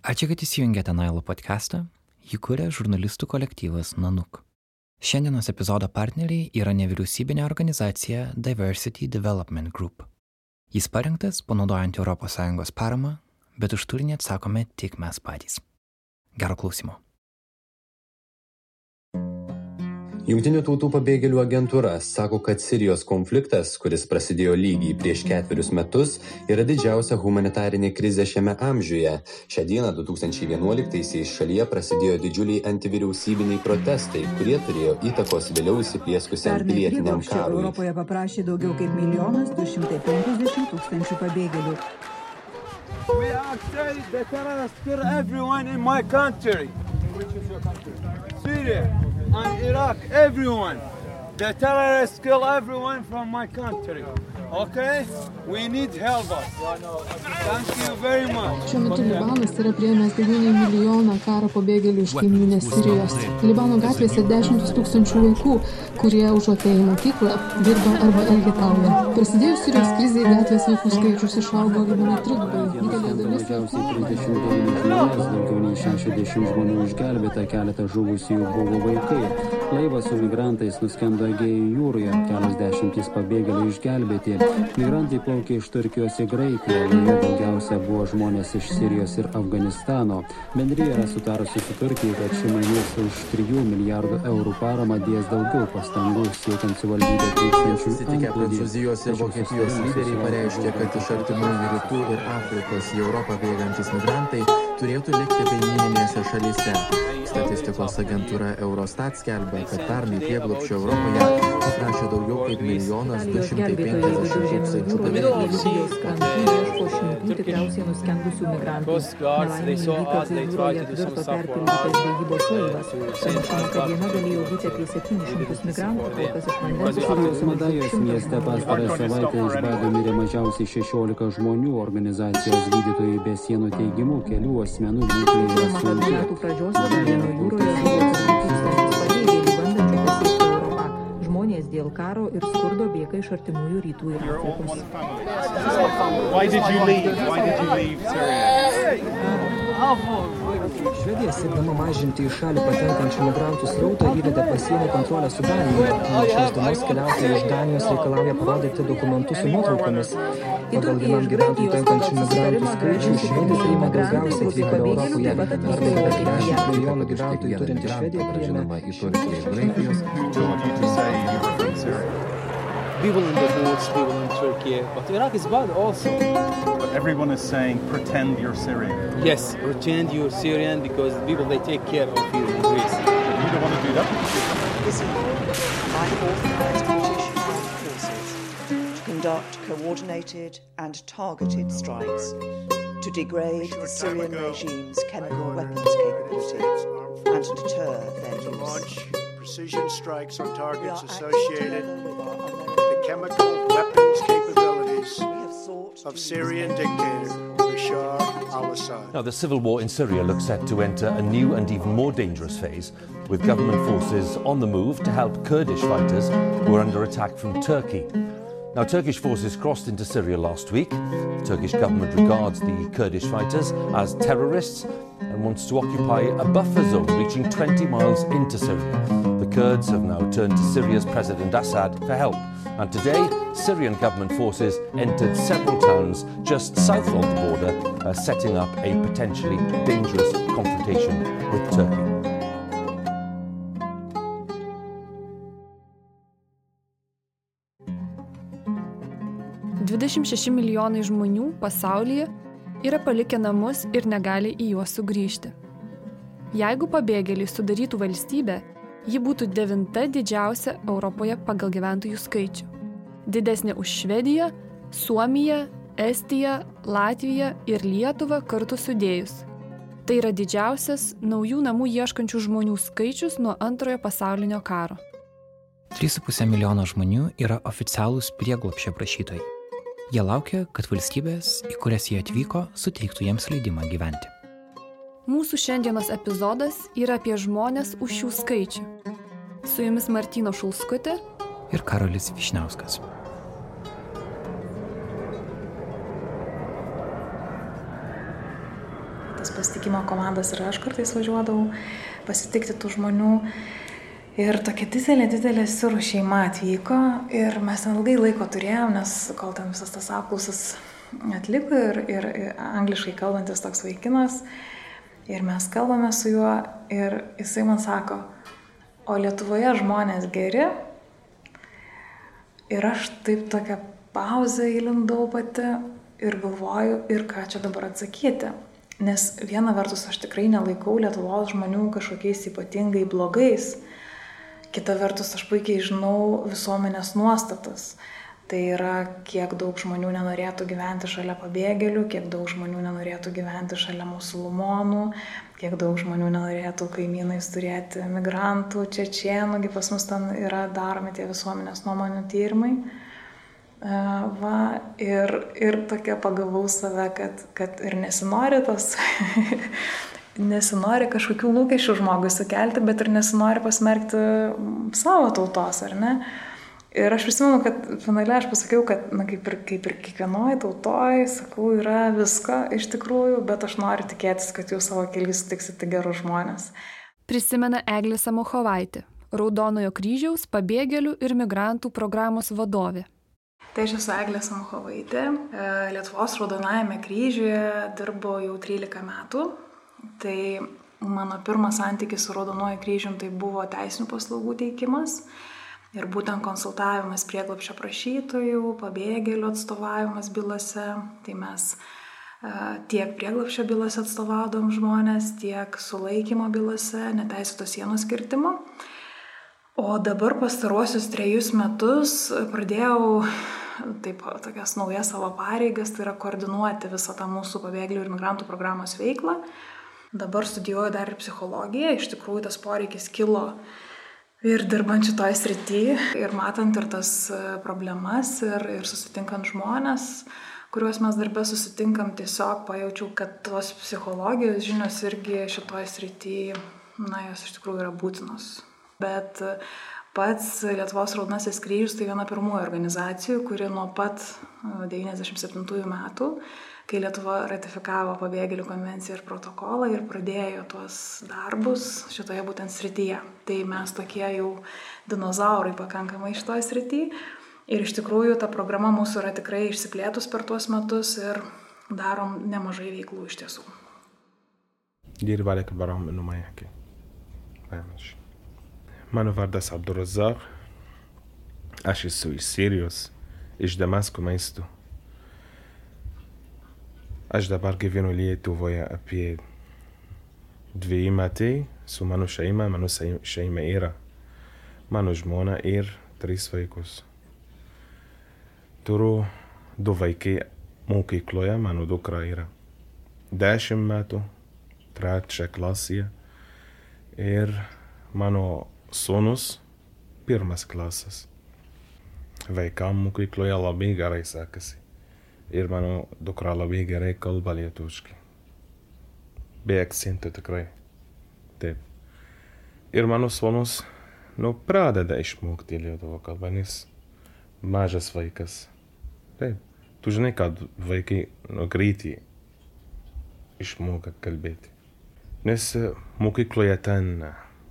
Ačiū, kad įsijungėte Nailo podcastą. Jį kuria žurnalistų kolektyvas Nanuk. Šiandienos epizodo partneriai yra nevyriausybinė organizacija Diversity Development Group. Jis parengtas panaudojant ES paramą, bet už turinį atsakome tik mes patys. Gero klausimo. Junktinių tautų pabėgėlių agentūra sako, kad Sirijos konfliktas, kuris prasidėjo lygiai prieš ketverius metus, yra didžiausia humanitarinė krizė šiame amžiuje. Šią dieną 2011-aisiais šalyje prasidėjo didžiuliai antivyriausybiniai protestai, kurie turėjo įtakos vėliau įsiplieskusiam pilietiniam karui. Europoje paprašė daugiau kaip milijonas 250 tūkstančių pabėgėlių. We actually, the terrorists kill everyone in my country. Which is your country? Syria and Iraq, everyone. The terrorists kill everyone from my country. Okay? We need help us. Thank you very much. Šiuo metu Libanas yra prieimęs daugiau nei milijoną karo pabėgėlių iš kaiminės Sirijos. Libano gatvėse dešimtis tūkstančių vaikų, kurie užuot ėję į mokyklą, dirba arba elgetauja. Prasidėjus Sirijos krizai gatvės vaikų skaičius išaugo Libane trigubai. Didelė dalis Mažiausiai 39 žmonės, daugiau nei 60 žmonių išgelbėta, keletą žuvusiųjų buvo vaikai. Laivas su migrantais nuskendo Egėjų jūroje, kelios dešimtys pabėgėlių išgelbėti. Migrantai plaukė iš Turkijos į Graikiją, laive daugiausia buvo žmonės iš Sirijos ir Afganistano. Bendryje yra sutarusi su Turkija, kad ši mainys už 3 milijardų eurų paramą dės daugiau pastangų siekiant suvaldyti atvykstančių antplūdį. Prancūzijos ir Vokietijos lyderiai pareiškė, kad iš artimųjų rytų ir Afrikos į Europą bėgantis migrantai turėtų likti kaimininėse šalyse. Statistikos agentūra Eurostat skelbia, kad pernai prieglopščio Europoje paprašė daugiau kaip milijonas Italijos 250 gelbėtojai tūkstančių pabėgėlių. Libijos krantų ieško šimtų tikriausiai nuskendusių migrantų. Nelaimė įvyko, kai jūroje apvirto perpildytas žvejybos laivas. Pranešama, kad jame galėjo būti apie 700 migrantų, kol kas iš vandens Sirijos Madajos mieste pastarąją savaitę iš bado mirė mažiausiai 16 žmonių. Organizacijos gydytojai be sienų teigimu kelių asmenų būklė yra sunki. Žmonės dėl karo ir skurdo bėga iš artimųjų rytų ir Afrikos. Why did you leave? Why did you leave Syria? Švedija siekdama mažinti į šalį patenkančių migrantų srautą įvedė pasienio kontrolę su Danija. Nuo šios dienos keliautojai iš Danijos reikalauja parodyti dokumentus su nuotraukomis. Pagal vienam gyventojui tenkančių migrantų skaičių Švedija priima daugiausiai atvykėlių Europoje. Pernai beveik 10 milijonų gyventojų turinti Švedija priėmė į Turkiją iš Graikijos. People in the boots, people in Turkey. But Iraq is bad also. But everyone is saying pretend you're Syrian. Yes, pretend you're Syrian because the people they take care of you in Greece. You don't want to do that. employed by authorised British armed forces to conduct coordinated and targeted strikes to degrade the Syrian regime's chemical weapons capability and deter their use. launch precision strikes on targets are acting associated chemical weapons capabilities We have sought to of Syrian dictator Bashar al-Assad. Now, the civil war in Syria looks set to enter a new and even more dangerous phase, with government forces on the move to help Kurdish fighters who are under attack from Turkey. Now, Turkish forces crossed into Syria last week. The Turkish government regards the Kurdish fighters as terrorists and wants to occupy a buffer zone reaching 20 miles into Syria. The Kurds have now turned to Syria's President Assad for help. And today, Syrian government forces entered several towns just south of the border, uh, setting up a potentially dangerous confrontation with Turkey. Dvidešimt šeši milijonai žmonių pasaulyje yra palikę namus ir negali į juos sugrįžti. Jeigu pabėgėliai sudarytų valstybę, ji būtų devinta didžiausia Europoje pagal gyventojų skaičių. Didesnė už Švediją, Suomiją, Estiją, Latviją ir Lietuvą kartu sudėjus. Tai yra didžiausias naujų namų ieškančių žmonių skaičius nuo antrojo pasaulinio karo. 3,5 milijono žmonių yra oficialūs prieglopšio prašytojai. Jie laukia, kad valstybės, į kurias jie atvyko, suteiktų jiems leidimą gyventi. Mūsų šiandienos epizodas yra apie žmonės už šių skaičių. Su jumis Martino Šulskutė Ir Karolis Višniauskas. tas pasitikimo komandas ir aš kartais važiuodavau pasitikti tų žmonių. Ir tokia didelė, didelė sirų šeima atvyko ir mes ten ilgai laiko turėjom, nes kol ten visas tas apklausas atliko ir, ir, ir angliškai kalbantis toks vaikinas. Ir mes kalbame su juo ir jisai man sako, o Lietuvoje žmonės geri. Ir aš taip tokią pauzę įlindau pati ir galvoju, ir ką čia dabar atsakyti. Nes viena vertus aš tikrai nelaikau Lietuvos žmonių kažkokiais ypatingai blogais, kita vertus aš puikiai žinau visuomenės nuostatas. Tai yra, kiek daug žmonių nenorėtų gyventi šalia pabėgėlių, kiek daug žmonių nenorėtų gyventi šalia musulmonų, kiek daug žmonių nenorėtų kaimynais turėti migrantų, čečienų, pas mus ten yra daromi tie visuomenės nuomonių tyrimai. Va, ir, ir tokia pagavau save, kad, kad ir nesinori tos, nesinori kažkokių lūkesčių žmogui sukelti, bet ir nesinori pasmerkti savo tautos, ar ne? Ir aš prisimenu, kad finale aš pasakiau, kad, na, kaip ir, kaip ir kiekvienoje tautoje, sakau, yra visko iš tikrųjų, bet aš noriu tikėtis, kad jūs savo keliais sutiksite gerus žmonės. Prisimena Eglė Samuchovaitė, Raudonojo kryžiaus pabėgėlių ir migrantų programos vadovė. Tai aš esu Eglė Samuchovaitė. E, Lietuvos Raudonajame kryžiuje dirbu jau 13 metų. Tai mano pirmas santykis su Raudonuoju kryžium tai buvo teisinių paslaugų teikimas. Ir būtent konsultavimas prieglapšio prašytojų, pabėgėlių atstovavimas bylose. Tai mes e, tiek prieglapšio bylose atstovaudom žmonės, tiek sulaikymo bylose, neteisėto sienos kirtimo. O dabar pastaruosius trejus metus pradėjau taip, tokias naujas savo pareigas, tai yra koordinuoti visą tą mūsų pabėgėlių ir migrantų programos veiklą. Dabar studijuoju dar ir psichologiją, iš tikrųjų tas poreikis kilo ir dirbant šitoj srity, ir matant ir tas problemas, ir, ir susitinkant žmonės, kuriuos mes darbę susitinkam, tiesiog pajaučiau, kad tos psichologijos žinios irgi šitoj srity, na, jos iš tikrųjų yra būtinos. Bet Pats Lietuvos Raudonasis kryžius tai viena pirmųjų organizacijų, kuri nuo pat 1997 metų, kai Lietuva ratifikavo pabėgėlių konvenciją ir protokolą ir pradėjo tuos darbus šitoje būtent srityje. Tai mes tokie jau dinozaurai pakankamai šitoje srityje. Ir iš tikrųjų ta programa mūsų yra tikrai išsiplėtus per tuos metus ir darom nemažai veiklų iš tiesų. ديري بالك براهم انه ما يحكي ما يعملش Mano vardas Abdurazak. Aš esu iš Sirijos, iš Damasko maisto. Aš dabar gyvenu Lietuvoje apie dviejų metai su mano šeima. Mano šeima yra mano žmona ir trys vaikus. Turiu du vaikai mokykloje, mano dukra yra dešimt metų, trečia klasėje ir mano sūnus pirmas klasas. Vaikam mokykloje labai gerai sekasi. Ir mano dukra labai gerai kalba lietuviškai. Be akcentų tikrai. Taip. Ir mano sūnus, nu, pradeda išmokti lietuvių kalbą, nes mažas vaikas. Taip. Tu žinai, kad vaikai nu, greitai išmoka kalbėti. Nes mokykloje ten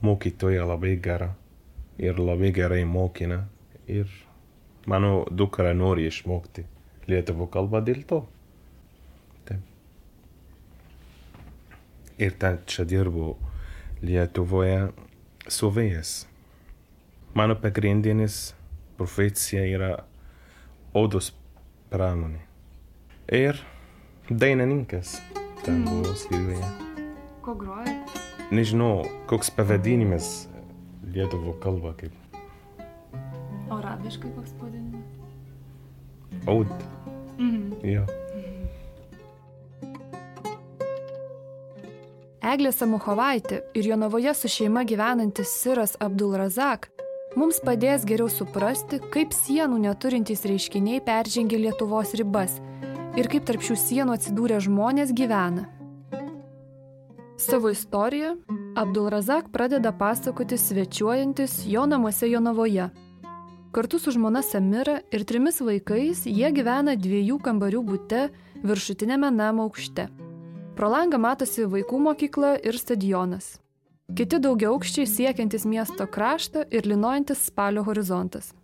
mokytoja labai gera ir labai gerai mokina ir mano dukra nori išmokti lietuvų kalbą dėl to. Taip. Ir ten čia dirbu Lietuvoje suvėjas. Mano pagrindinis profesija yra odos pramonė. Ir dainininkas ten buvo Sirijoje. Ko groja? nežinau, koks pavadinimas lietuvų kalba kaip. O arabiškai koks pavadinimas? Aud. Mhm. Jo. Eglė Samuchovaitė ir Jonavoje su šeima gyvenantis Siras Abdulrazak mums padės geriau suprasti, kaip sienų neturintys reiškiniai peržengia Lietuvos ribas ir kaip tarp šių sienų atsidūrę žmonės gyvena. Savo istoriją Abdulrazak pradeda pasakoti svečiuojantis jo namuose Jonavoje. Kartu su žmona Samira ir trimis vaikais jie gyvena dviejų kambarių būte viršutinėme namo aukšte. Pro langą matosi vaikų mokykla ir stadionas. Kiti daugia aukščiai siekiantis miesto kraštą ir linojantis spalio horizontas.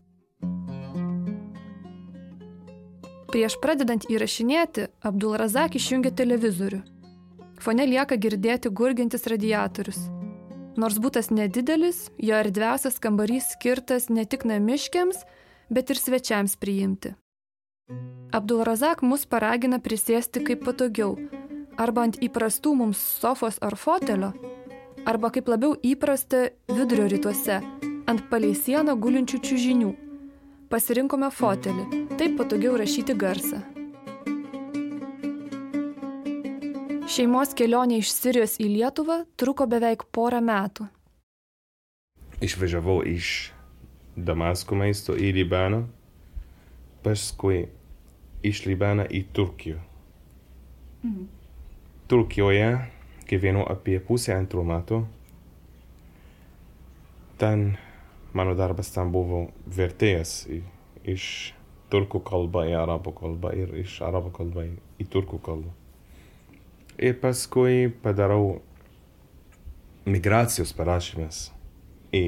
Prieš pradedant įrašinėti, Abdul Razak išjungė televizorių. Fone lieka girdėti gurgintis radiatorius. Nors būtas nedidelis, jo erdviausias kambarys skirtas ne tik namiškiams, bet ir svečiams priimti. Abdul Razak mus paragina prisėsti kaip patogiau, arba ant įprastų mums sofos ar fotelio, arba kaip labiau įprasta vidurio rytuose, ant palei sieną gulinčių čiužinių. Pasirinkome fotelį, taip patogiau rašyti garsą. Šeimos kelionė iš Sirijos į Lietuvą truko beveik porą metų. Išvažiavau iš Damasko miesto į Libaną, paskui iš Libano į Turkiją. Mhm. Turkijoje gyvenau apie pusę antrų metų. Ten mano darbas ten buvo vertėjas iš turkų kalbą į arabų kalbą ir iš arabų kalbą į turkų kalbą. Ir paskui padarau migracijos parašymas į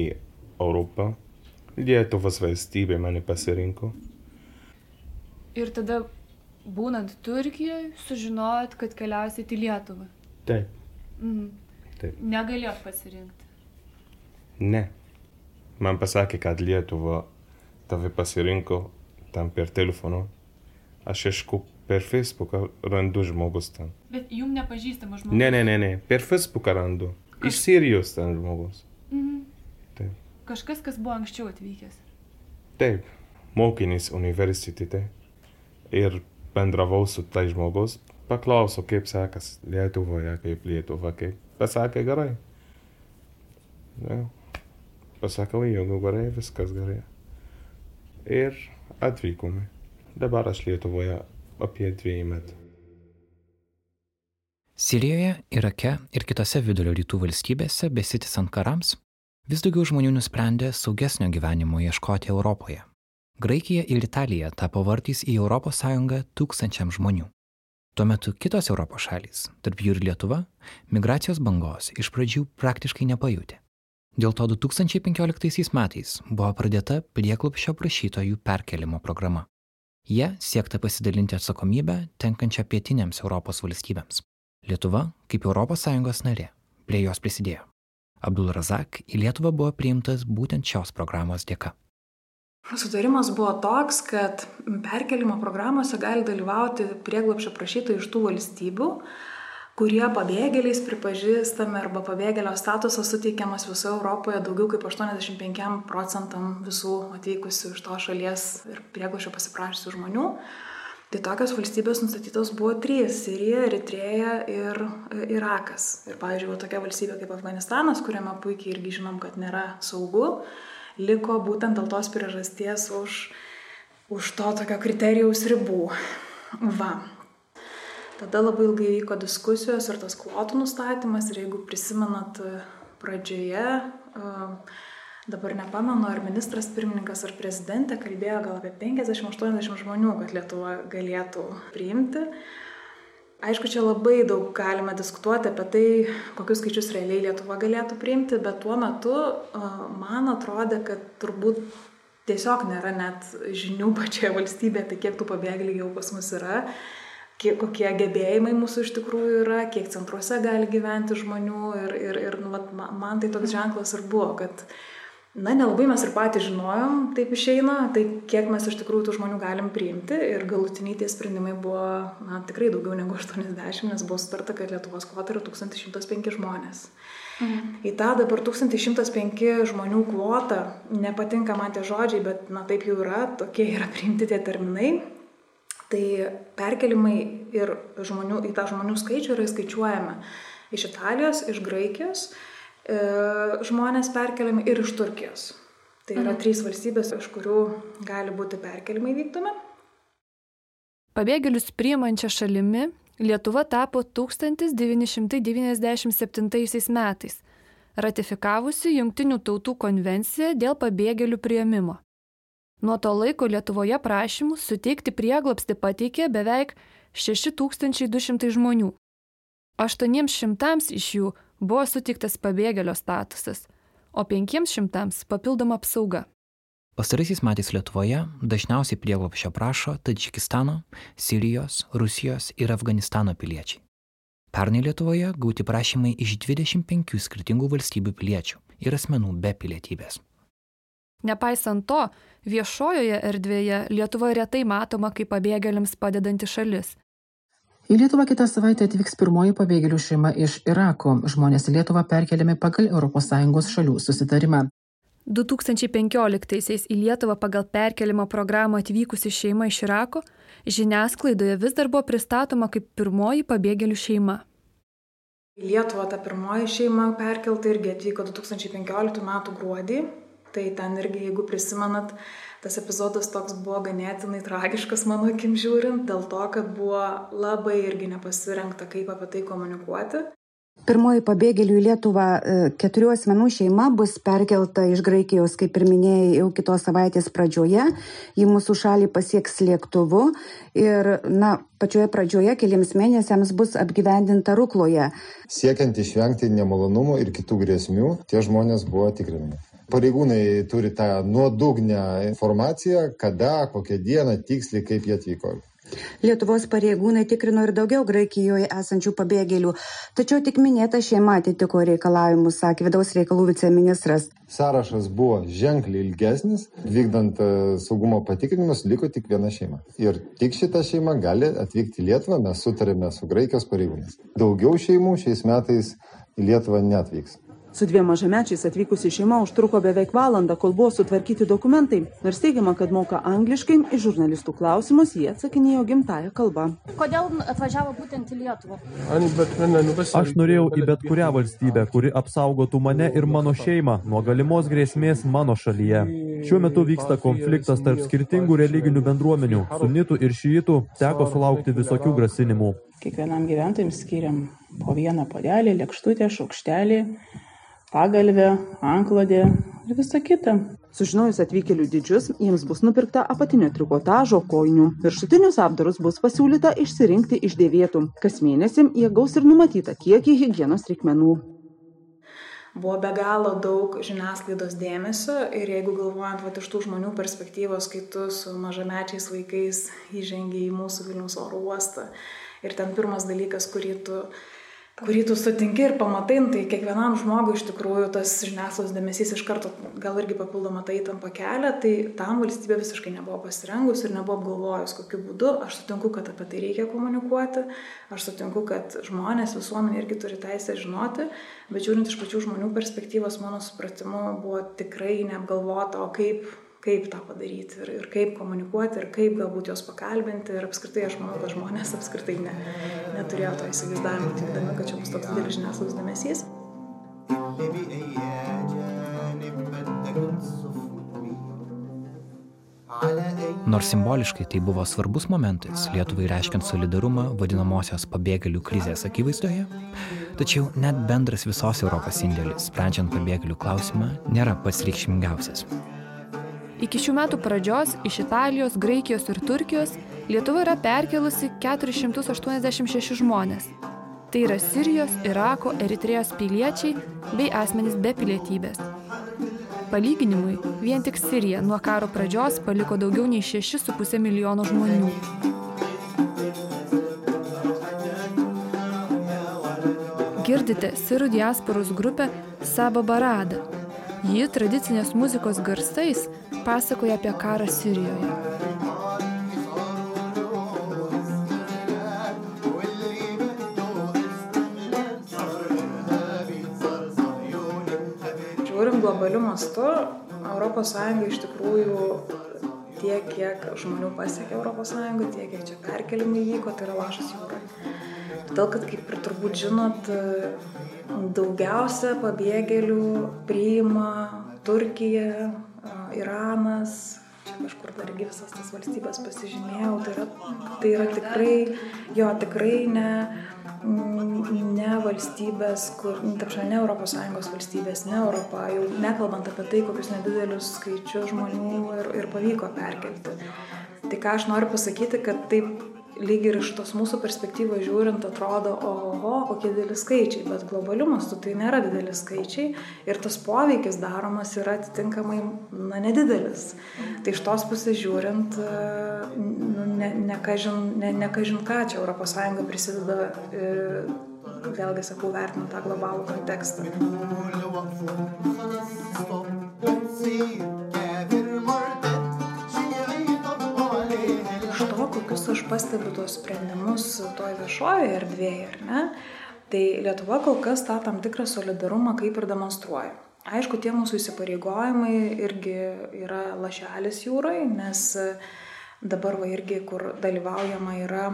Europą. Lietuvos valstybė mane pasirinko. Ir tada, būnant Turkijoje, sužinojot, kad keliausit į Lietuvą. Taip, Mhm. taip. Negalėjot pasirinkti. Ne. Man pasakė, kad Lietuva tave pasirinko tam per telefoną. Aš ieškau per Facebooką, randu žmogus ten. Bet jum nepažįstamas žmogus. Ne, ne, ne, ne. Per Facebooką randu. Iš Sirijos ten žmogus. Mhm. Taip. Kažkas, kas buvo anksčiau atvykęs. Taip. Mokinys universitete. Ir bendravau su tai žmogus. Paklausiau, kaip sekas Lietuvoje, kaip Lietuva, kaip. Pasakė gerai. Ja. Pasakau, jeigu gerai, viskas gerai. Ir atvykome. Dabar aš Lietuvoje apie dviejų metų. Sirijoje, Irake ir kitose vidurio rytų valstybėse besitisant karams, vis daugiau žmonių nusprendė saugesnio gyvenimo ieškoti Europoje. Graikija ir Italija tapo vartais į ES tūkstančiam žmonių. Tuo metu kitos Europos šalys, tarp jų ir Lietuva, migracijos bangos iš pradžių praktiškai nepajutė. Dėl to 2015 metais buvo pradėta prieklupščio prašytojų perkelimo programa. Jie siekta pasidalinti atsakomybę tenkančią pietinėms Europos valstybėms. Lietuva, kaip ES narė, prie jos prisidėjo. Abdul Razak į Lietuvą buvo priimtas būtent šios programos dėka. Sutarimas buvo toks, kad perkelimo programuose gali dalyvauti prieglopšio prašytojai iš tų valstybių, kurie pabėgėliais pripažįstami arba pabėgėlio statusas suteikiamas visoje Europoje daugiau kaip 85 procentam visų atvykusių iš to šalies ir prieglopšio pasiprašysių žmonių. Tai tokios valstybės nustatytos buvo trys - Sirija, Eritreja ir Irakas. Ir, pavyzdžiui, tokia valstybė kaip Afganistanas, kuriame puikiai irgi žinom, kad nėra saugu, liko būtent dėl tos priežasties už, už to tokio kriterijaus ribų. Va. Tada labai ilgai vyko diskusijos ir tas kvotų nustatymas ir jeigu prisimenat pradžioje, dabar nepamenu, ar ministras pirmininkas ar prezidentė kalbėjo gal apie 50-80 žmonių, kad Lietuva galėtų priimti. Aišku, čia labai daug galime diskutuoti apie tai, kokius skaičius realiai Lietuva galėtų priimti, bet tuo metu man atrodė, kad turbūt tiesiog nėra net žinių pačioje valstybėje, tai kiek tų pabėgėlių jau pas mus yra, kiek, kokie gebėjimai mūsų iš tikrųjų yra, kiek centruose gali gyventi žmonių ir, ir, ir nu, vat, man tai toks ženklas ir buvo, kad Na, nelabai mes ir patys žinojom, taip išeina, tai kiek mes iš tikrųjų tų žmonių galim priimti ir galutiniai tie sprendimai buvo, na, tikrai daugiau negu 80, nes buvo sutarta, kad Lietuvos kvota yra 1105 žmonės. Mhm. Į tą dabar 1105 žmonių kvotą, nepatinka man tie žodžiai, bet, na, taip jau yra, tokie yra priimti tie terminai. Tai perkelimai ir žmonių, į tą žmonių skaičių yra skaičiuojami iš Italijos, iš Graikijos žmonės perkeliami ir iš Turkijos. Tai yra mhm. trys valstybės, iš kurių gali būti perkelimai vykdomi. Pabėgėlius priimančia šalimi Lietuva tapo 1997 metais, ratifikavusi Junktinių tautų konvenciją dėl pabėgėlių prieimimo. Nuo to laiko Lietuvoje prašymus suteikti prieglopsti pateikė beveik 6200 žmonių. 800 iš jų buvo sutiktas pabėgėlio statusas, o 500 papildoma apsauga. Pastaraisiais metais Lietuvoje dažniausiai prieglopščio prašo Tadžikistano, Sirijos, Rusijos ir Afganistano piliečiai. Pernai Lietuvoje gauti prašymai iš 25 skirtingų valstybių piliečių ir asmenų be pilietybės. Nepaisant to, viešojoje erdvėje Lietuva retai matoma kaip pabėgėliams padedanti šalis. Į Lietuvą kitą savaitę atvyks pirmoji pabėgėlių šeima iš Irako. Žmonės į Lietuvą perkeliami pagal ES šalių susitarimą. 2015-aisiais į Lietuvą pagal perkelimo programą atvykusi šeima iš Irako žiniasklaidoje vis dar buvo pristatoma kaip pirmoji pabėgėlių šeima. Į Lietuvą ta pirmoji šeima perkelta irgi atvyko 2015 m. gruodį. Tai ten irgi, jeigu prisimenat, tas epizodas toks buvo ganėtinai tragiškas mano akim žiūrint, dėl to, kad buvo labai irgi nepasirengta, kaip apie tai komunikuoti. Pirmoji pabėgėlių į Lietuvą e, keturių asmenų šeima bus perkelta iš Graikijos, kaip ir minėjai, jau kitos savaitės pradžioje. Ji mūsų šalį pasieks lėktuvu ir, na, pačioje pradžioje keliams mėnesiams bus apgyvendinta Rukloje. Siekiant išvengti nemalonumų ir kitų grėsmių, tie žmonės buvo tikrinami. Pareigūnai turi tą nuodugnę informaciją, kada, kokią dieną tiksliai, kaip jie atvyko. Lietuvos pareigūnai tikrino ir daugiau Graikijoje esančių pabėgėlių, tačiau tik minėta šeima atitiko reikalavimus, sakė vidaus reikalų viceministras. Sąrašas buvo ženkliai ilgesnis, vykdant e, saugumo patikrinimus liko tik viena šeima. Ir tik šita šeima gali atvykti į Lietuvą, mes sutarėme su Graikijos pareigūnais. Daugiau šeimų šiais metais į Lietuvą netvyks. Su dviem mažamečiais atvykusi šeima užtruko beveik valandą, kol buvo sutvarkyti dokumentai. Nors teigiama, kad moka angliškai, į žurnalistų klausimus jie atsakinėjo gimtają kalbą. Kodėl atvažiavo būtent į Lietuvą? Aš norėjau į bet kurią valstybę, kuri apsaugotų mane ir mano šeimą nuo galimos grėsmės mano šalyje. Šiuo metu vyksta konfliktas tarp skirtingų religinių bendruomenių. Sunitų ir šyitų teko sulaukti visokių grasinimų. Kiekvienam gyventojim skiriam po vieną podelį, lėkštutę, šaukštelį pagalvė, anklodė ir visa kita. Sužinojus atvykėlių dydžius, jiems bus nupirkta apatinio trikotažo kojinių. Viršutinius apdarus bus pasiūlyta išsirinkti iš dėvėtų. Kas mėnesį jie gaus ir numatytą kiekį hygienos reikmenų. Buvo be galo daug žiniasklaidos dėmesio ir jeigu galvojant va, iš tų žmonių perspektyvos, kai tu su mažamečiais vaikais įžengiai į mūsų Vilnius oro uostą ir ten pirmas dalykas, kurį tu kurį tu sutinki ir pamatai, nu, tai kiekvienam žmogui iš tikrųjų tas žiniasklaidos dėmesys iš karto gal irgi papildomą tą įtampą kelia, tai tam valstybė visiškai nebuvo pasirengus ir nebuvo apgalvojus, kokiu būdu. Aš sutinku, kad apie tai reikia komunikuoti, aš sutinku, kad žmonės, visuomenė irgi turi teisę žinoti, bet žiūrint iš pačių žmonių perspektyvos, mano supratimu, buvo tikrai neapgalvota, o kaip kaip tą padaryti ir, ir kaip komunikuoti ir kaip galbūt juos pakalbinti ir apskritai aš manau, kad žmonės apskritai ne, neturėjo to įsivaizdavimo, tikdami, kad čia bus toks didelis žiniasklaidos dėmesys. Nors simboliškai tai buvo svarbus momentas Lietuvai reiškiant solidarumą vadinamosios pabėgėlių krizės akivaizdoje, tačiau net bendras visos Europos indėlis, sprendžiant pabėgėlių klausimą, nėra pats reikšmingiausias. Iki šių metų pradžios iš Italijos, Graikijos ir Turkijos Lietuva yra perkelusi 486 žmonės. Tai yra Sirijos, Irako, Eritrėjos piliečiai bei asmenys be pilietybės. Palyginimui, vien tik Sirija nuo karo pradžios paliko daugiau nei 6,5 milijono žmonių. Girdite sirų diasporos grupę Saba Barada. Ji tradicinės muzikos garsais pasakoja apie karą Sirijoje. Žiūrint globaliu mastu, ES iš tikrųjų tiek, kiek žmonių pasiekė ES, tiek, kiek čia perkelimai vyko, tai yra lašas jūroje. Todėl, kad kaip ir turbūt žinot, daugiausia pabėgėlių priima Turkija, Iranas, čia kažkur dar irgi visas tas valstybės pasižymėjau, tai yra, tai yra tikrai, jo, tikrai ne, ne valstybės, kur, nu, tapšia, ne ES valstybės, ne Europa, jau nekalbant apie tai, kokius nedidelius skaičius žmonių ir, ir pavyko perkelti. Tai ką aš noriu pasakyti, kad taip lyg ir iš tos mūsų perspektyvos žiūrint atrodo, oho, kokie dideli skaičiai, bet globaliu mastu tai nėra dideli skaičiai ir tas poveikis daromas yra atitinkamai, na, nedidelis. Tai iš tos pusės žiūrint, nu, ne, ne, kažin, ne, ne kažin ką čia ES prisideda, e, vėlgi sakau, vertinant tą globalų kontekstą. Kokius aš pastebiu tuos sprendimus toj viešojoje erdvėje, ar ne, tai Lietuva kol kas tą tam tikrą solidarumą kaip ir demonstruoja. Aišku, tie mūsų įsipareigojimai irgi yra lašelis jūrai, nes dabar va irgi, kur dalyvaujama yra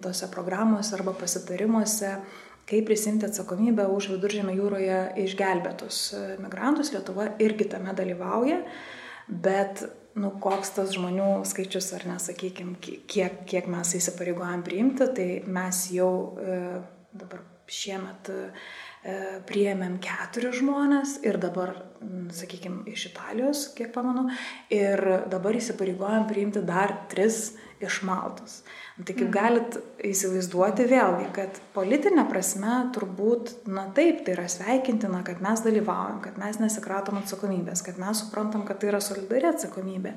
tose programuose arba pasitarimuose, kaip prisimti atsakomybę už viduržėmio jūroje išgelbėtus migrantus, Lietuva irgi tame dalyvauja, bet nu, koks tas žmonių skaičius, ar nesakykime, kiek, kiek mes įsipareigojam priimti, tai mes jau e, dabar šiemet e, priėmėm keturis žmonės ir dabar, sakykime, iš Italijos, kiek pamanu, ir dabar įsipareigojam priimti dar tris iš Maltos. Tai kaip mhm. galit įsivaizduoti vėlgi, kad politinė prasme turbūt, na taip, tai yra sveikintina, kad mes dalyvaujam, kad mes nesikratom atsakomybės, kad mes suprantam, kad tai yra solidari atsakomybė.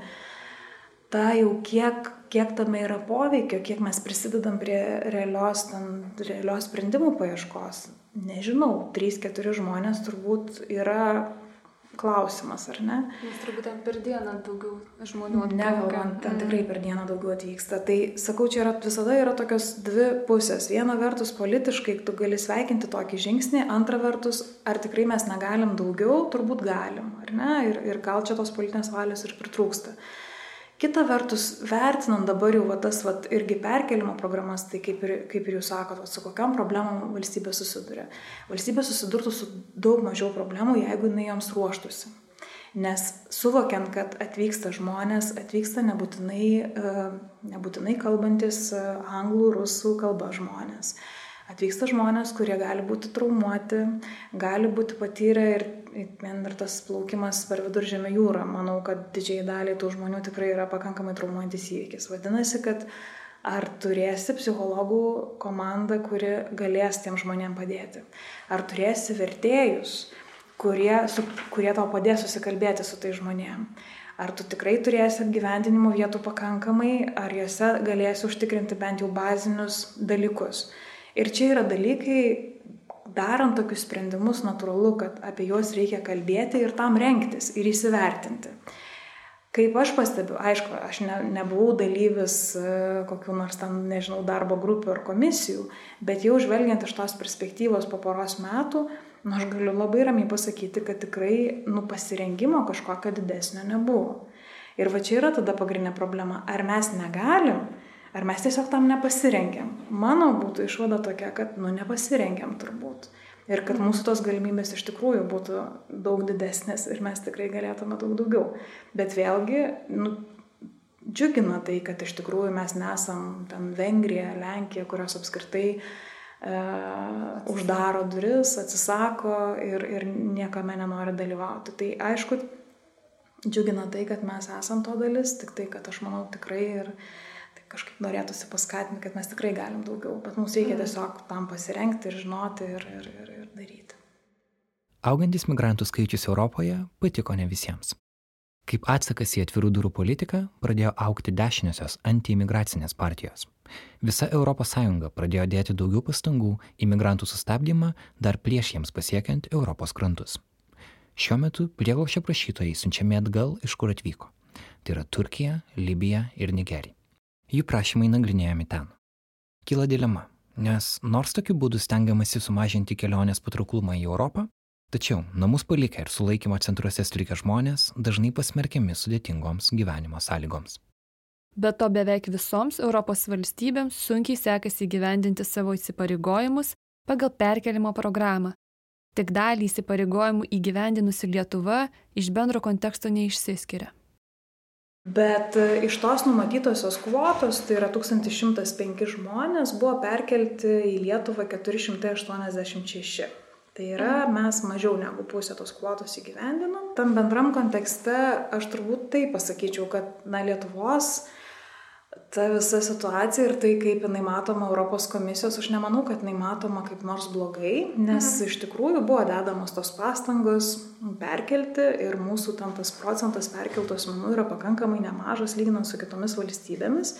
Ta jau kiek, kiek tame yra poveikio, kiek mes prisidedam prie realios, ten, realios sprendimų paieškos, nežinau, 3-4 žmonės turbūt yra klausimas, ar ne? Nes turbūt ten per dieną daugiau žmonių atvyksta. Negalvant, ten tikrai per dieną daugiau atvyksta. Tai sakau, čia yra, visada yra tokios dvi pusės. Viena vertus politiškai tu gali sveikinti tokį žingsnį, antra vertus, ar tikrai mes negalim daugiau, turbūt galim, ar ne? Ir, ir gal čia tos politinės valios ir pritrūksta. Kita vertus, vertinant dabar jau va, tas va, irgi perkelimo programas, tai kaip ir, kaip ir jūs sakot, va, su kokiam problemom valstybė susiduria. Valstybė susidurtų su daug mažiau problemų, jeigu jinai joms ruoštųsi. Nes suvokiant, kad atvyksta žmonės, atvyksta nebūtinai, e, nebūtinai kalbantis e, anglų, rusų kalba žmonės. Atvyksta žmonės, kurie gali būti traumuoti, gali būti patyrę ir vien ir tas plaukimas per viduržėmio jūrą, manau, kad didžiai daliai tų žmonių tikrai yra pakankamai traumuojantis įvykis. Vadinasi, kad ar turėsi psichologų komandą, kuri galės tiem žmonėm padėti. Ar turėsi vertėjus, kurie, su, kurie tau padės susikalbėti su tai žmonėm. Ar tu tikrai turėsi apgyvendinimo vietų pakankamai, ar juose galėsi užtikrinti bent jau bazinius dalykus. Ir čia yra dalykai, darant tokius sprendimus natūralu, kad apie juos reikia kalbėti ir tam renktis ir įsivertinti. Kaip aš pastebiu, aišku, aš ne, nebuvau dalyvis e, kokiu nors ten, nežinau, darbo grupių ar komisijų, bet jau žvelgiant iš tos perspektyvos po poros metų, nu, aš galiu labai ramiai pasakyti, kad tikrai, nu, pasirengimo kažkokio didesnio nebuvo. Ir va čia yra tada pagrindinė problema. Ar mes negalim Ar mes tiesiog tam nepasirengėm? Mano būtų išvada tokia, kad, nu, nepasirengėm turbūt. Ir kad mūsų tos galimybės iš tikrųjų būtų daug didesnės ir mes tikrai galėtume daug daugiau. Bet vėlgi, nu, džiugina tai, kad iš tikrųjų mes nesam ten Vengrija, Lenkija, kurios apskritai e, uždaro duris, atsisako ir, ir niekame nenori dalyvauti. Tai aišku, džiugina tai, kad mes esam to dalis, tik tai, kad aš manau tikrai ir kažkaip norėtųsi paskatinti, kad mes tikrai galim daugiau, bet mums reikia mm. tiesiog tam pasirengti ir žinoti ir, ir, ir, ir daryti. Augantis migrantų skaičius Europoje patiko ne visiems. Kaip atsakas į atvirų durų politiką pradėjo aukti dešiniosios antiimigracinės partijos. Visa ES pradėjo dėti daugiau pastangų į migrantų sustabdymą dar prieš jiems pasiekiant Europos krantus. Šiuo metu prieglaušio prašytojai siunčiami atgal, iš kur atvyko. Tai yra Turkija, Libija ir Nigerija jų prašymai nagrinėjami ten. Kyla dilema, nes nors tokiu būdu stengiamasi sumažinti kelionės patrauklumą į Europą, tačiau namus palikę ir sulaikymo centruose strikę žmonės dažnai pasmerkiami sudėtingoms gyvenimo sąlygoms. Be to beveik visoms Europos valstybėms sunkiai sekasi gyvendinti savo įsipareigojimus pagal perkelimo programą. Tik dalį įsipareigojimų įgyvendinusi Lietuva iš bendro konteksto neišsiskiria. Bet e, iš tos numatytosios kvotos, tai yra 1105 žmonės, buvo perkelti į Lietuvą 486. Tai yra mes mažiau negu pusę tos kvotos įgyvendinom. Tam bendram kontekste aš turbūt tai pasakyčiau, kad na, Lietuvos ta visa situacija ir tai, kaip jinai matoma Europos komisijos, aš nemanau, kad jinai matoma kaip nors blogai, nes mhm. iš tikrųjų buvo dedamos tos pastangos perkelti ir mūsų tam tas procentas perkeltų asmenų yra pakankamai nemažas lyginant su kitomis valstybėmis.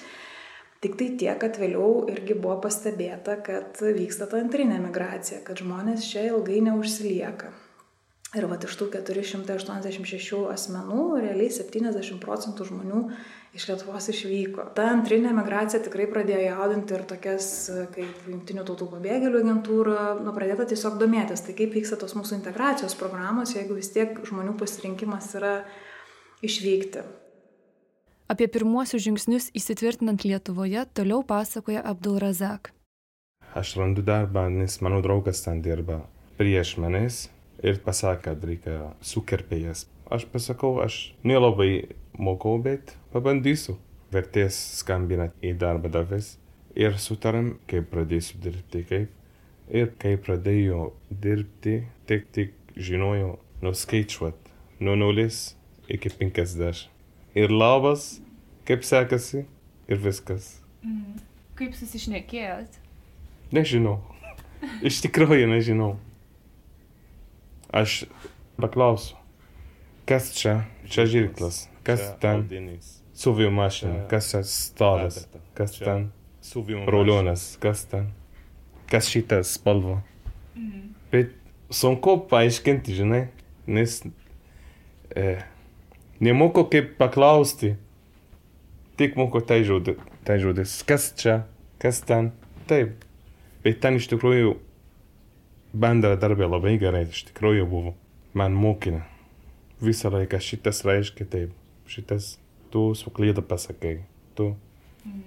Tik tai tiek, kad vėliau irgi buvo pastebėta, kad vyksta ta antrinė migracija, kad žmonės čia ilgai neužsilieka. Ir va iš tų 486 asmenų, realiai 70 procentų žmonių iš Lietuvos išvyko. Ta antrinė migracija tikrai pradėjo jaudinti ir tokias kaip Junktinių tautų pabėgėlių agentūra, nu, pradėta tiesiog domėtis, tai kaip vyksta tos mūsų integracijos programos, jeigu vis tiek žmonių pasirinkimas yra išvykti. Apie pirmuosius žingsnius įsitvirtinant Lietuvoje toliau pasakoja Abdul Razak. Aš randu darbą, nes mano draugas ten dirba prieš manęs ir pasakė, kad reikia sukerpėjas. Aš pasakau, aš nelabai mokau, bet pabandysiu. Vertės skambina į darbą davės ir sutarėm, kaip pradėsiu dirbti, kaip. Ir kai pradėjau dirbti, tik tik žinojau nuskaičiuot nuo nulis iki 50. Ir labas, kaip sekasi ir viskas. Mm. Kaip susišnekėjot? Nežinau. Iš tikrųjų nežinau. Aš paklausiu, kas čia, čia žirklas, kas ten? Suvijų mašina, kas čia stovas, kas ten? Rulionas, kas ten, kas šitas spalva. Mhm. Bet sunku paaiškinti, žinai, nes e, nemoku kaip paklausti, tik moku tai žodis, tai žodis, kas čia, kas ten, taip. Bet ten iš tikrųjų bendradarbė labai gerai, iš tikrųjų buvo. Man mokina. Visą laiką šitas reiškia taip, šitas tu suklydą pasakai, tu. Mhm.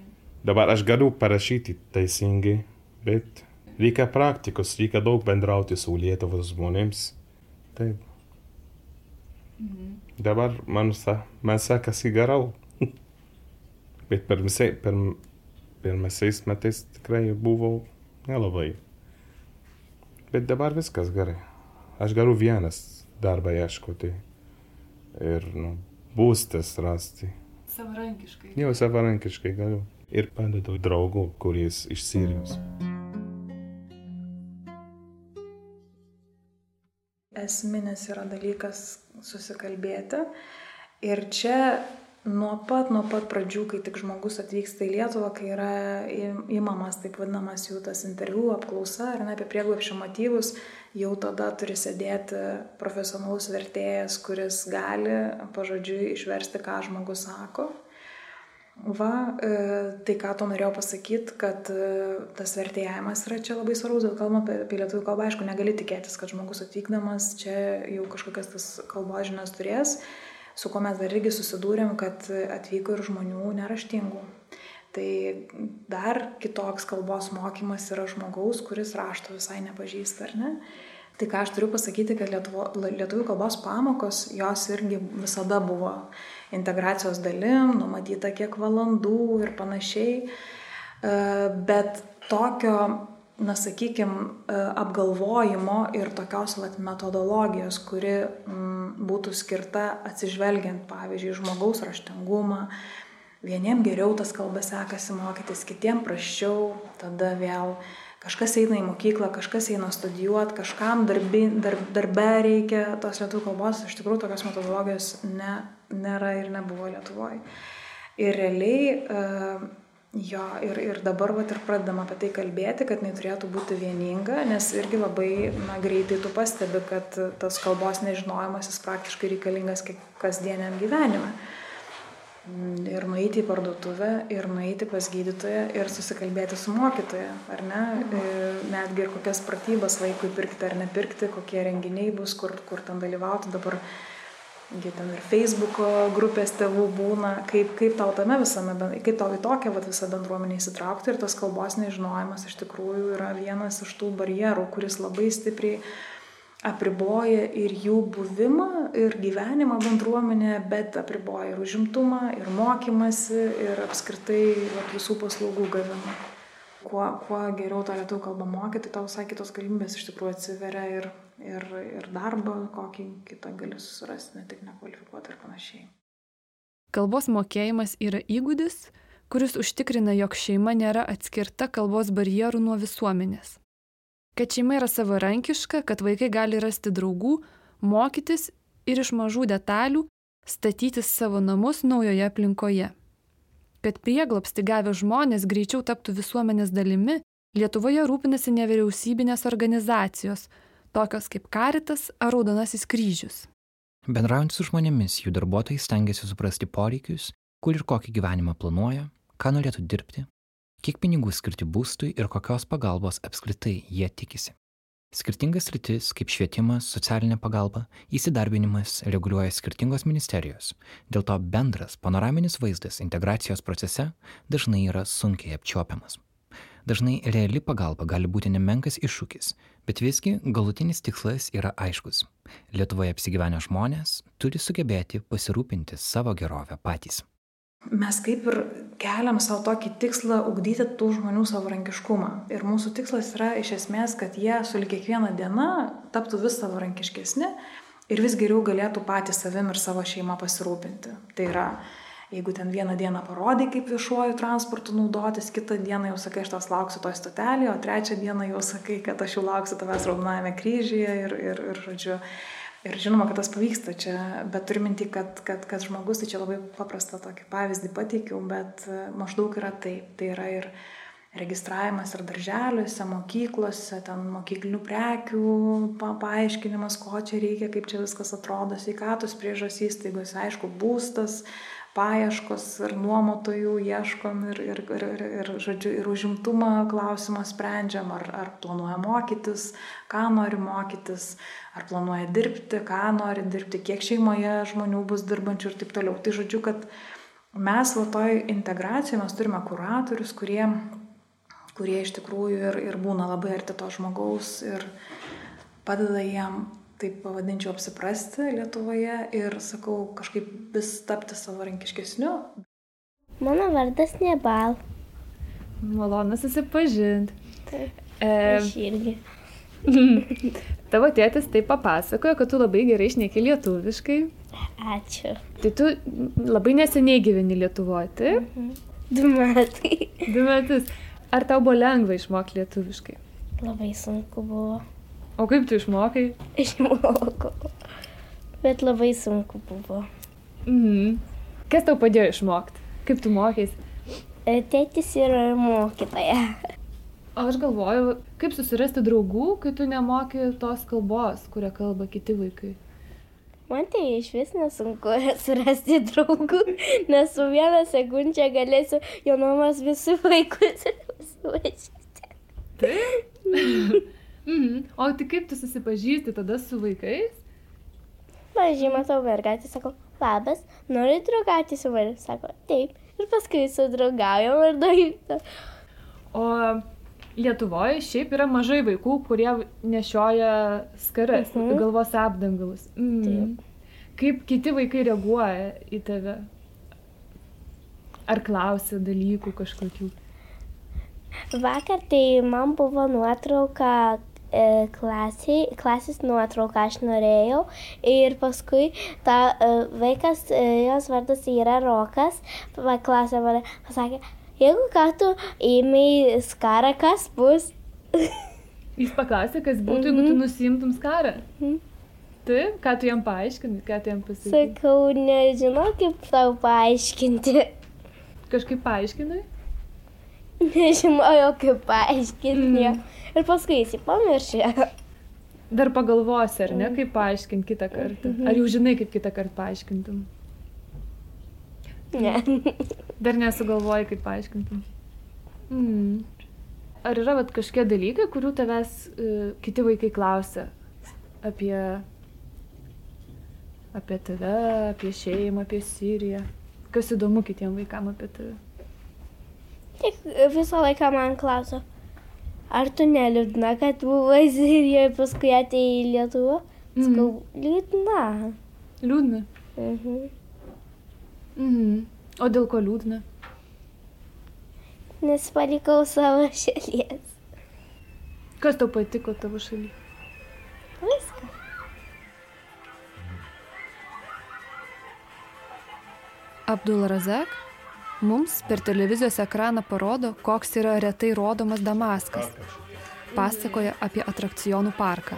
Dabar aš galiu parašyti teisingai, bet reikia praktikos, reikia daug bendrauti su Lietuvos žmonėms. Taip. Mhm. Dabar man, sa, man sekasi geriau. bet per, visai, per pirmaisiais metais tikrai buvo nelabai. Bet dabar viskas gerai. Aš galiu vienas darbą ieškoti ir nu, būstas rasti. Savarankiškai. Jau savarankiškai galiu. Ir padedu draugų, kuris iš Sirijos. Esminis yra dalykas susikalbėti. Ir čia nuo pat, nuo pat pradžių, kai tik žmogus atvyksta į Lietuvą, kai yra įmamas taip vadinamas jų tas interviu, apklausa ar ne apie prieglapšio motyvus, jau tada turi sėdėti profesionalus vertėjas, kuris gali pažodžiui išversti, ką žmogus sako. Va, e, tai ką to norėjau pasakyti, kad e, tas vertėjimas yra čia labai svarbus, bet kalbant apie, lietuvių kalbą, aišku, negali tikėtis, kad žmogus atvykdamas čia jau kažkokias tas kalbos žinias turės su kuo mes dar irgi susidūrėm, kad atvyko ir žmonių neraštingų. Tai dar kitoks kalbos mokymas yra žmogaus, kuris rašto visai nepažįsta, ar ne? Tai ką aš turiu pasakyti, kad lietuvo, lietuvių kalbos pamokos, jos irgi visada buvo integracijos dalim, numatyta kiek valandų ir panašiai. E, bet tokio na sakykim e, apgalvojimo ir tokios vat metodologijos kuri m, būtų skirta atsižvelgiant pavyzdžiui žmogaus raštingumą. Vieniem geriau tas kalbas sekasi mokytis kitiem prasčiau. Tada vėl kažkas eina į mokyklą kažkas eina studijuot kažkam darbi, dar, darbe reikia tos lietuvių kalbos. Iš tikrųjų tokios metodologijos ne, nėra ir nebuvo Lietuvoje ir realiai uh, Jo, ir, ir dabar vat, ir pradedam apie tai kalbėti, kad jinai turėtų būti vieninga, nes irgi labai na, greitai tu pastebi, kad tas kalbos nežinojimas jis praktiškai reikalingas kasdieniam gyvenime. Ir nueiti į parduotuvę, ir nueiti pas gydytoją, ir susikalbėti su mokytoja, ar ne? Ir netgi ir kokias pratybas vaikui pirkti ar nepirkti, kokie renginiai bus, kur, kur ten dalyvauti. Dabar Gi ten ir Facebook'o grupės tėvų būna, kaip, kaip tau tame visame, kaip tau į tokią vat, visą bendruomenę įsitraukti ir tas kalbos nežinojimas iš tikrųjų yra vienas iš tų barjerų, kuris labai stipriai apriboja ir jų buvimą, ir gyvenimą bendruomenėje, bet apriboja ir užimtumą, ir mokymasi, ir apskritai vat, visų paslaugų gavimą. Kuo, kuo geriau tą lietuvių kalbą mokyti, tau visai kitos galimybės iš tikrųjų atsiveria ir ir, ir darbą kokį kitą gali susirasti, ne tik nekvalifikuotą ir panašiai. Kalbos mokėjimas yra įgūdis, kuris užtikrina, jog šeima nėra atskirta kalbos barjerų nuo visuomenės. Kad šeima yra savarankiška, kad vaikai gali rasti draugų, mokytis ir iš mažų detalių statyti savo namus naujoje aplinkoje. Kad prieglopsti gavę žmonės greičiau taptų visuomenės dalimi, Lietuvoje rūpinasi nevyriausybinės organizacijos, tokios kaip Karitas ar Raudonasis kryžius. Bendraujant su žmonėmis, jų darbuotojai stengiasi suprasti poreikius, kur ir kokį gyvenimą planuoja, ką norėtų dirbti, kiek pinigų skirti būstui ir kokios pagalbos apskritai jie tikisi. Skirtingas rytis kaip švietimas, socialinė pagalba, įsidarbinimas reguliuoja skirtingos ministerijos, dėl to bendras panoraminis vaizdas integracijos procese dažnai yra sunkiai apčiuopiamas. Dažnai reali pagalba gali būti nemenkas iššūkis, bet visgi galutinis tikslas yra aiškus. Lietuvoje apsigyvenę žmonės turi sugebėti pasirūpinti savo gerovę patys. Mes kaip ir keliam savo tokį tikslą ugdyti tų žmonių savarankiškumą. Ir mūsų tikslas yra iš esmės, kad jie su kiekviena diena taptų vis savarankiškesni ir vis geriau galėtų patys savim ir savo šeimą pasirūpinti. Tai yra Jeigu ten vieną dieną parodai, kaip viešuoju transportu naudotis, kitą dieną jau sakai, aš tas lauksiu toj stotelėje, o trečią dieną jau sakai, kad aš jau lauksiu tavęs raudonajame kryžyje ir, ir, ir žodžiu. Ir žinoma, kad tas pavyksta čia, bet turiu minti, kad, kad, kad žmogus, tai čia labai paprastą tokį pavyzdį pateikiau, bet e, maždaug yra taip. Tai yra ir registravimas ir darželiuose, mokyklose, ten mokyklinių prekių, pa, paaiškinimas, ko čia reikia, kaip čia viskas atrodo, sveikatos priežas įstaigose, aišku, būstas, paieškos ir nuomotojų ieškom ir, ir, ir, ir, ir, žodžiu, ir užimtumą klausimą sprendžiam, ar, ar planuoja mokytis, ką nori mokytis, ar planuoja dirbti, ką nori dirbti, kiek šeimoje žmonių bus dirbančių ir taip toliau. Tai žodžiu, kad mes va toj integracijoje mes turime kuratorius, kurie, kurie iš tikrųjų ir, ir būna labai arti to žmogaus ir padeda jam taip pavadinčiau, apsiprasti Lietuvoje ir, sakau, kažkaip vis tapti savarankiškesniu. Mano vardas Nebal. Malonu susipažinti. Taip. E, Aš irgi. Tavo tėtis taip papasakojo, kad tu labai gerai išneki lietuviškai. Ačiū. Tai tu labai neseniai gyveni Lietuvoje, taip? Mhm. Du metai. Du metus. Ar tau buvo lengva išmokti lietuviškai? Labai sunku buvo. O kaip tu išmokai? Išmokau. Bet labai sunku buvo. Mhm. Kas tau padėjo išmokti? Kaip tu mokais? E, tėtis yra mokytoja. O aš galvoju, kaip susirasti draugų, kai tu nemoki tos kalbos, kurią kalba kiti vaikai. Man tai iš vis nesunku surasti draugų, nes su vieną sekundžią galėsiu jaunumas visų vaikus suvažiuoti. Taip? mhm. O tai kaip tu susipažįsti tada su vaikais? Pavyzdžiui, matau mergaitę, sakau, labas, nori draugauti su manimi, sako, taip. Ir paskui sudraugaujam ir daug. O Lietuvoje šiaip yra mažai vaikų, kurie nešioja skaras, Mhm. -huh. galvos apdangalus. Mm. Taip. Kaip kiti vaikai reaguoja į tave? Ar klausia dalykų kažkokių? Vakar tai man buvo nuotrauka klasiai, klasės nuotrauką aš norėjau ir paskui ta e, vaikas, e, jos vardas yra Rokas, va, klasė mane pasakė, jeigu ką tu įmei skarą, kas bus? Jis paklausė, kas būtų, jeigu tu nusimtum skarą. Mhm. Taip, ką tu jam paaiškinai, ką tu jam pasakai? Sakau, nežinau, kaip tau paaiškinti. Kažkaip paaiškinai? Nežinojau, kaip paaiškinti. Mm. Ir paskui jis pamiršė. Dar pagalvosi, ar ne, kaip paaiškinti kitą kartą. Mhm. Ar jau žinai, kaip kitą kartą paaiškintum? Ne. Dar nesugalvoji, kaip paaiškintum. Mm. Ar yra vat, kažkokie dalykai, kurių tavęs uh, kiti vaikai klausia apie, apie tave, apie šeimą, apie Siriją? Kas įdomu kitiem vaikam apie tave? Tik visą laiką man klauso, ar tu neliūdna, kad buvai Sirijoje, paskui atėjai į Lietuvą? Sakau, liūdna. Liūdna. Mhm. Mhm. O dėl ko liūdna? Nes palikau savo šalies. Kas tau patiko tavo šalyje? Viską. Abdul Razak Mums per televizijos ekraną parodo, koks yra retai rodomas Damaskas. Pasakoja apie atrakcionų parką.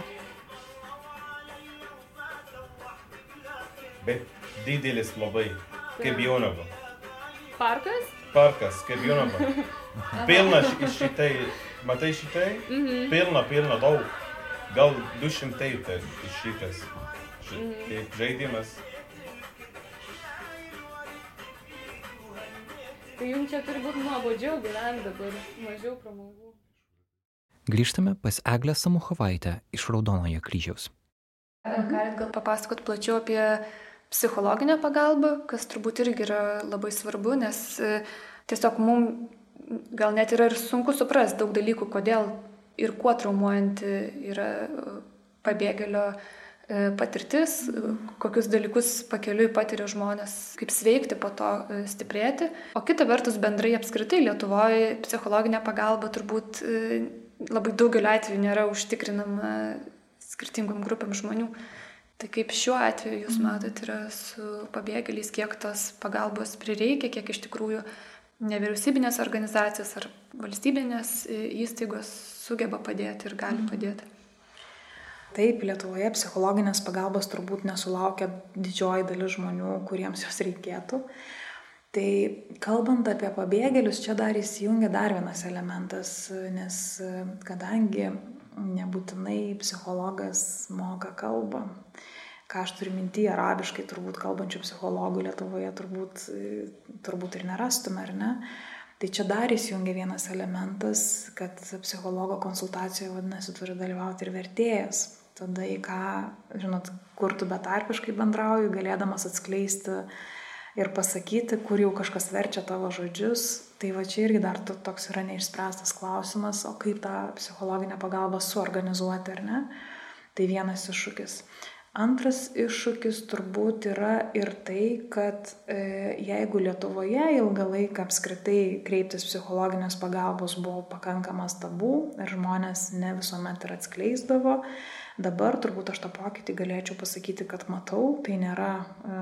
Bet didelis labai, kaip Jonava. Parkas? Parkas, kaip Jonava. Pilna ši- šitai, matai šitai? Mhm. Pilna, pilna, daug. Gal 200 tai šitas. Ši- Mhm. Kaip žaidimas. Tai jums čia turi būti nuobodžiau gyventi dabar, mažiau pramogų. Grįžtame pas Eglę Samuchovaitę iš Raudonojo kryžiaus. Galit gal papasakot plačiau apie psichologinę pagalbą, kas turbūt irgi yra labai svarbu, nes e, tiesiog mums gal net yra ir sunku suprasti daug dalykų, kodėl ir kuo traumuojanti yra e, pabėgėlio e, patirtis, e, kokius dalykus pakeliui patiria žmonės, kaip sveikti po to e, stiprėti. O kita vertus, bendrai apskritai Lietuvoje psichologinė pagalba turbūt e, labai daugeliu atveju nėra užtikrinama skirtingom grupėm žmonių. Tai kaip šiuo atveju jūs matot yra su pabėgėliais, kiek tos pagalbos prireikia, kiek iš tikrųjų nevyriausybinės organizacijos ar valstybinės įstaigos sugeba padėti ir gali padėti. Taip, Lietuvoje psichologinės pagalbos turbūt nesulaukia didžioji dalis žmonių, kuriems jos reikėtų. Tai kalbant apie pabėgėlius, čia dar įsijungia dar vienas elementas, nes kadangi nebūtinai psichologas moka kalbą, ką aš turiu minti, arabiškai turbūt kalbančių psichologų Lietuvoje turbūt, turbūt ir nerastume, ar ne? Tai čia dar įsijungia vienas elementas, kad psichologo konsultacijoje, vadinasi, turi dalyvauti ir vertėjas. Tada į ką, žinot, kur tu betarpiškai bendrauji, galėdamas atskleisti ir pasakyti, kur jau kažkas verčia tavo žodžius. Tai va čia irgi dar to- toks yra neišspręstas klausimas, o kaip tą psichologinę pagalbą suorganizuoti, ar ne? Tai vienas iššūkis. Antras iššūkis turbūt yra ir tai, kad e, jeigu Lietuvoje ilgą laiką apskritai kreiptis psichologinės pagalbos buvo pakankamas tabų ir žmonės ne visuomet ir atskleisdavo, dabar turbūt aš tą pokytį galėčiau pasakyti, kad matau, tai nėra, e,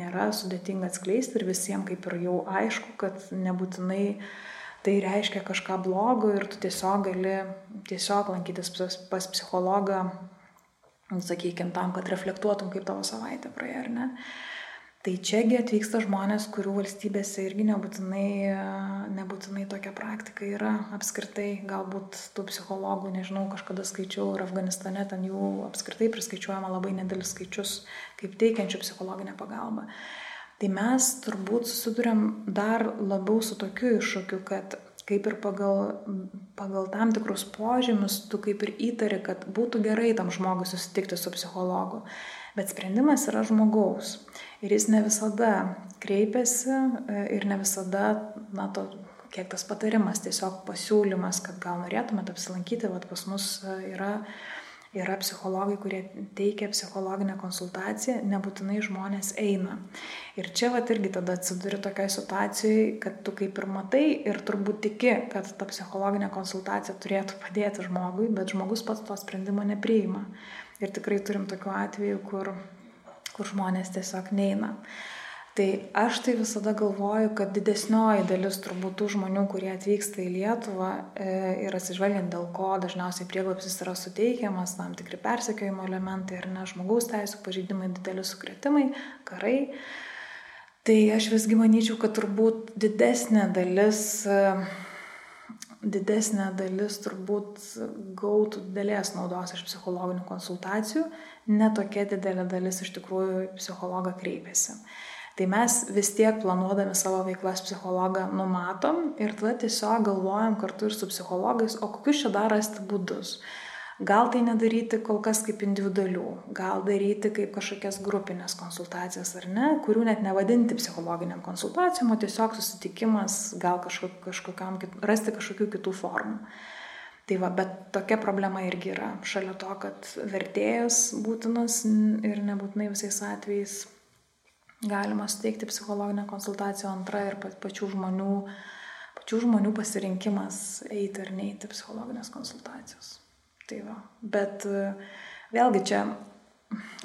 nėra sudėtinga atskleisti ir visiems kaip ir jau aišku, kad nebūtinai tai reiškia kažką blogo ir tu tiesiog gali tiesiog lankytis pas, psichologą sakykime, tam, kad reflektuotum, kaip tavo savaitė praėjo, ar ne. Tai čiagi atvyksta žmonės, kurių valstybėse irgi nebūtinai, nebūtinai tokia praktika yra. Apskritai, galbūt tų psichologų, nežinau, kažkada skaičiau ir Afganistane ten jų apskritai priskaičiuojama labai nedėlis skaičius, kaip teikiančių psichologinę pagalbą. Tai mes turbūt susidurėm dar labiau su tokiu iššūkiu, kad kaip ir pagal, pagal tam tikrus požymius, tu kaip ir įtari, kad būtų gerai tam žmogui susitikti su psichologu. Bet sprendimas yra žmogaus. Ir jis ne visada kreipiasi e, ir ne visada, na, to, kiek tas patarimas, tiesiog pasiūlymas, kad gal norėtumėte apsilankyti, vad pas mus e, yra, yra psichologai, kurie teikia psichologinę konsultaciją, nebūtinai žmonės eina. Ir čia vat irgi tada atsiduri tokiai situacijai, kad tu kaip ir matai ir turbūt tiki, kad ta psichologinė konsultacija turėtų padėti žmogui, bet žmogus pats to sprendimo nepriima. Ir tikrai turim tokių atvejų, kur, kur žmonės tiesiog neina. Tai aš tai visada galvoju, kad didesnioji dalis turbūt tų žmonių, kurie atvyksta į Lietuvą e, ir atsižvelgiant dėl ko dažniausiai prieglapsis yra suteikiamas, tam tikri persekiojimo elementai ir ne žmogaus teisų pažeidimai, dideli sukretimai, karai. Tai aš visgi manyčiau, kad turbūt didesnė dalis e, didesnė dalis turbūt gautų didelės naudos iš psichologinių konsultacijų, ne tokia didelė dalis iš tikrųjų psichologą kreipiasi. Tai mes vis tiek planuodami savo veiklas psichologą numatom ir tada tiesiog galvojam kartu ir su psichologais, o kokius čia dar rasti būdus. Gal tai nedaryti kol kas kaip individualių, gal daryti kaip kažkokias grupinės konsultacijas ar ne, kurių net nevadinti psichologiniam konsultacijom, o tiesiog susitikimas, gal kažkok, kažkokiam, rasti kažkokių kitų formų. Tai va, bet tokia problema irgi yra. Šalia to, kad vertėjas būtinas ir nebūtinai visais atvejais galima suteikti psichologinę konsultaciją, antra ir pačių žmonių, pačių žmonių pasirinkimas eiti ar neiti psichologinės konsultacijos. Tai va. Bet vėlgi čia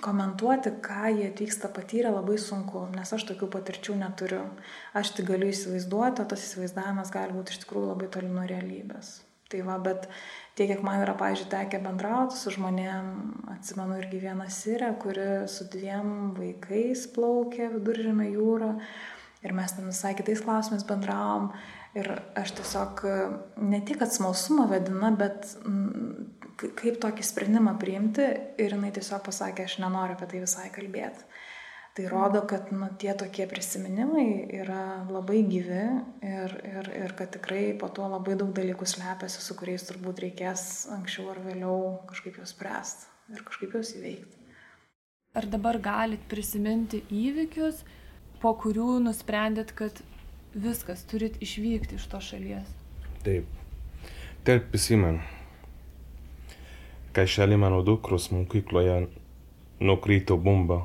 komentuoti, ką jie atvyksta patyrę, labai sunku, nes aš tokių patirčių neturiu. Aš tik galiu įsivaizduoti, o tas įsivaizdavimas gali būti iš tikrųjų labai toli nuo realybės. Tai va, bet tiek, kiek man yra, pažiūrėjau, tekę bendrauti su žmonėm, atsimenu irgi vieną sirę, kuri su dviem vaikais plaukė viduržėme jūrą ir mes ten visai kitais klausimais bendravom. Ir aš tiesiog ne tik atsmalsumą vedina, bet kaip tokį sprendimą priimti ir jinai tiesiog pasakė, aš nenoriu apie tai visai kalbėti. Tai rodo, kad nu, tie tokie prisiminimai yra labai gyvi ir, ir, ir kad tikrai po to labai daug dalykų slepiasi, su kuriais turbūt reikės anksčiau ar vėliau kažkaip juos spręsti ir kažkaip juos įveikti. Ar dabar galit prisiminti įvykius, po kurių nusprendėt, kad viskas, turit išvykti iš to šalies? Taip. Taip prisimenu kai šalia mano dukros mokykloje nukrito bomba.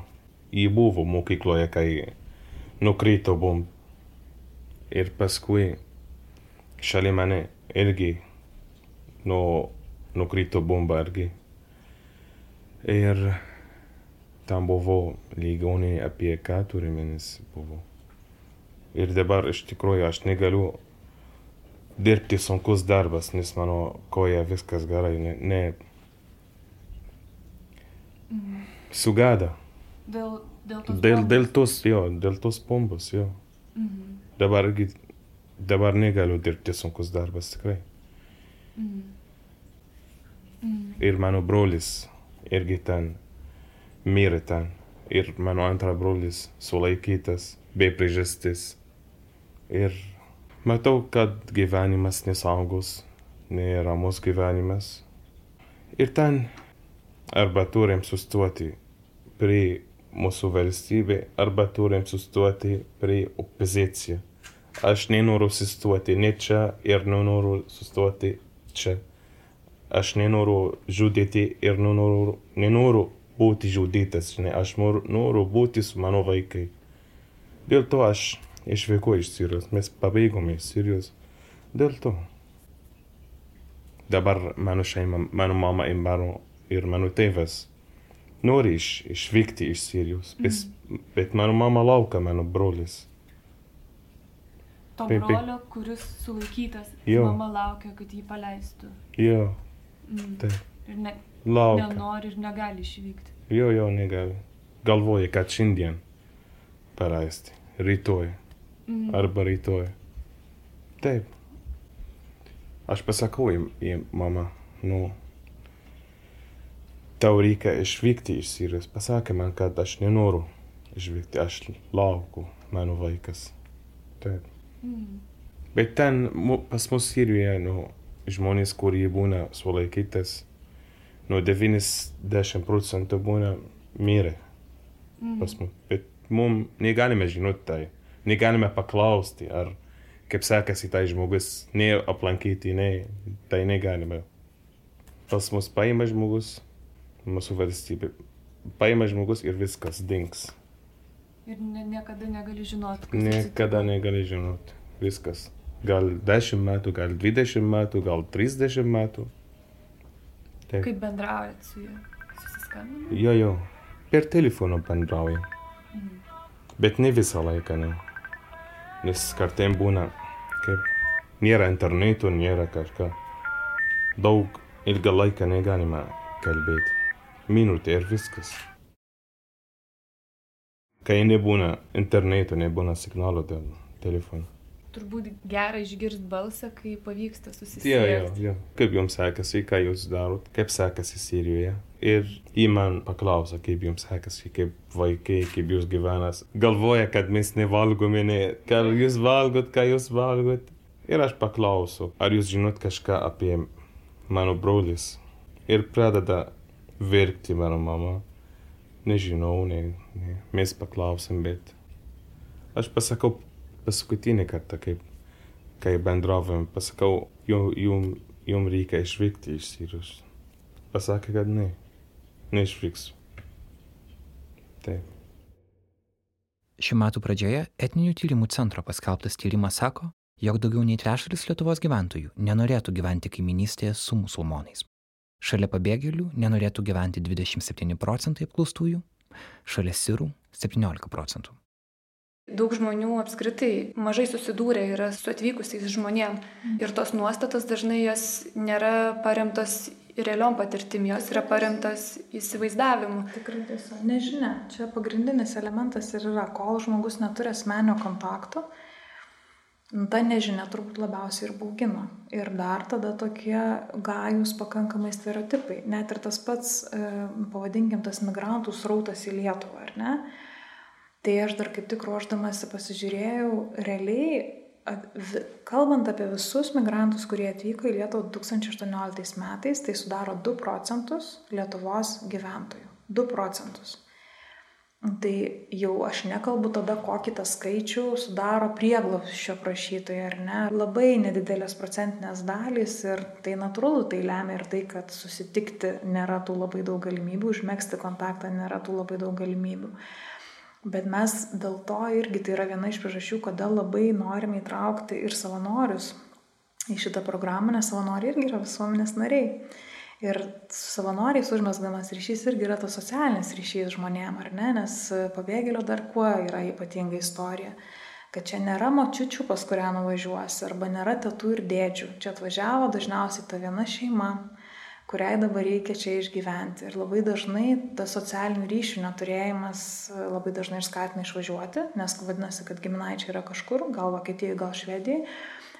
Ji buvo mokykloje, kai nukrito bomba. Ir paskui šalia mane irgi nu, nukrito bomba irgi. Ir tam buvo ligoninė apie keturi mėnesiai buvo. Ir dabar iš tikrųjų aš negaliu dirbti sunkus darbas, nes mano koja viskas gerai. Ne, ne, Mhm. Sugada. Dėl, dėl tos Dėl, dėl tos, jo, dėl tos bombos, jo. Mhm. Dabar, dabar negaliu dirbti sunkus darbas tikrai. Mhm. Mhm. Ir mano brolis irgi ten mirė ten. Ir mano antra brolis sulaikytas be priežastis. Ir matau, kad gyvenimas nesaugus, neramus gyvenimas. Ir ten arba turim sustoti prie mūsų valstybė, arba turim sustoti prie opozicija. Aš nenoriu sustoti ne čia ir nenoriu sustoti čia. Aš nenoriu žudyti ir nenoriu, nenoriu būti žudytas, žinai, aš noriu, noriu būti su mano vaikai. Dėl to aš išvykau iš Sirijos, mes pabėgome iš Sirijos. Dėl to. Dabar mano šeima, mano mama ir mano, ir mano tėvas nori iš, išvykti iš Sirijos, bet, bet mano mama laukia mano brolis. To Taip, brolio, kuris sulaikytas, Jo. mama laukia, kad jį paleistų. Jo, Mm. taip. Ir ne, Laukia. nenori ir negali išvykti. Jo, jo, negali. Galvoja, kad šiandien paleisti, rytoj Mhm. arba rytoj. Taip. Aš pasakau į mamą, nu, tau reikia išvykti iš Sirijos. Pasakė man, kad aš nenoriu išvykti, aš laukiu mano vaikas. Taip. Mm. Bet ten pas mus Sirijoje, nu, žmonės, kurie būna sulaikytas, nu, 90 procentų būna mirę Mhm. pas mus. Bet mums negalime žinoti tai, negalime paklausti, ar kaip sekasi tai žmogus, ne aplankyti, ne, tai negalime. Pas mus paima žmogus, mūsų valstybė, paima žmogus ir viskas dings. Ir ne, niekada negali žinoti, kas Niekada negali žinoti. Viskas. Gal 10 metų, gal 20 metų, gal 30 metų. Taip. Kaip bendraujat su juo? Susiskambinat? Jo, jo. Per telefoną bendraujam. Mhm. Bet ne visą laiką, ne. Nes kartais būna, kaip nėra interneto, nėra kažką. Daug ilgą laiką negalima kalbėti. Minutė ir viskas. Kai nebūna interneto, nebūna signalo dėl telefono. Turbūt gera išgirsti balsą, kai pavyksta susisiekti. Jo, jo, jo. Kaip jums sekasi, ką jūs darot, kaip sekasi Sirijoje. Ir į man paklauso, kaip jums sekasi, kaip vaikai, kaip jūs gyvenas. Galvoja, kad mes nevalgome, ne, ką jūs valgot, ką jūs valgot. Ir aš paklausiu, ar jūs žinot kažką apie mano brolis. Ir pradeda verkti mano mama. Nežinau, ne, ne. mes paklausim, bet aš pasakau paskutinį kartą, kaip, kai bendravom, pasakau, jum, jum, jum reikia išvykti iš Sirijos. Pasakė, kad ne, neišvyksiu. Taip. Šių metų pradžioje etninių tyrimų centro paskelbtas tyrimas sako, jog daugiau nei trečdalis Lietuvos gyventojų nenorėtų gyventi kaiminystėje su musulmonais. Šalia pabėgėlių nenorėtų gyventi 27 procentai apklaustųjų, šalia sirų 17 procentų. Daug žmonių apskritai mažai susidūrė yra su atvykusiais žmonėm ir tos nuostatos dažnai jos nėra paremtos realiom patirtim, jos yra paremtas įsivaizdavimu. Tikrai tiesa. Nežinia, čia pagrindinis elementas ir yra, kol žmogus neturi asmenio kontakto, Nu, ta nežinia turbūt labiausiai ir baugina. Ir dar tada tokie gajus pakankamai stereotipai. Net ir tas pats, e, pavadinkim, tas migrantų srautas į Lietuvą, ar ne? Tai aš dar kaip tik ruoždamasi pasižiūrėjau, realiai, kalbant apie visus migrantus, kurie atvyko į Lietuvą 2018 metais, tai sudaro 2 procentus Lietuvos gyventojų. 2 procentus. Tai jau aš nekalbu tada, kokį tą skaičių sudaro prieglobščio prašytojai, ar ne. Labai nedidelės procentinės dalys ir tai natūralu, tai lemia ir tai, kad susitikti nėra tų labai daug galimybių, užmėgsti kontaktą nėra tų labai daug galimybių. Bet mes dėl to irgi tai yra viena iš priežasčių, kodėl labai norime įtraukti ir savanorius į šitą programą, nes savanoriai irgi yra visuomenės nariai. Ir su savanoriais užmesgamas ryšys irgi yra tas socialinis ryšys žmonėm, ar ne? Nes pabėgėlio dar kuo yra ypatinga istorija. Kad čia nėra močiučių, pas kurią nuvažiuosi, arba nėra tėtų ir dėdžių. Čia atvažiavo dažniausiai ta viena šeima, kuriai dabar reikia čia išgyventi. Ir labai dažnai tas socialinių ryšių neturėjimas labai dažnai ir skatina išvažiuoti, nes vadinasi, kad giminaičiai yra kažkur, gal Vokietijoje, gal Švedijoje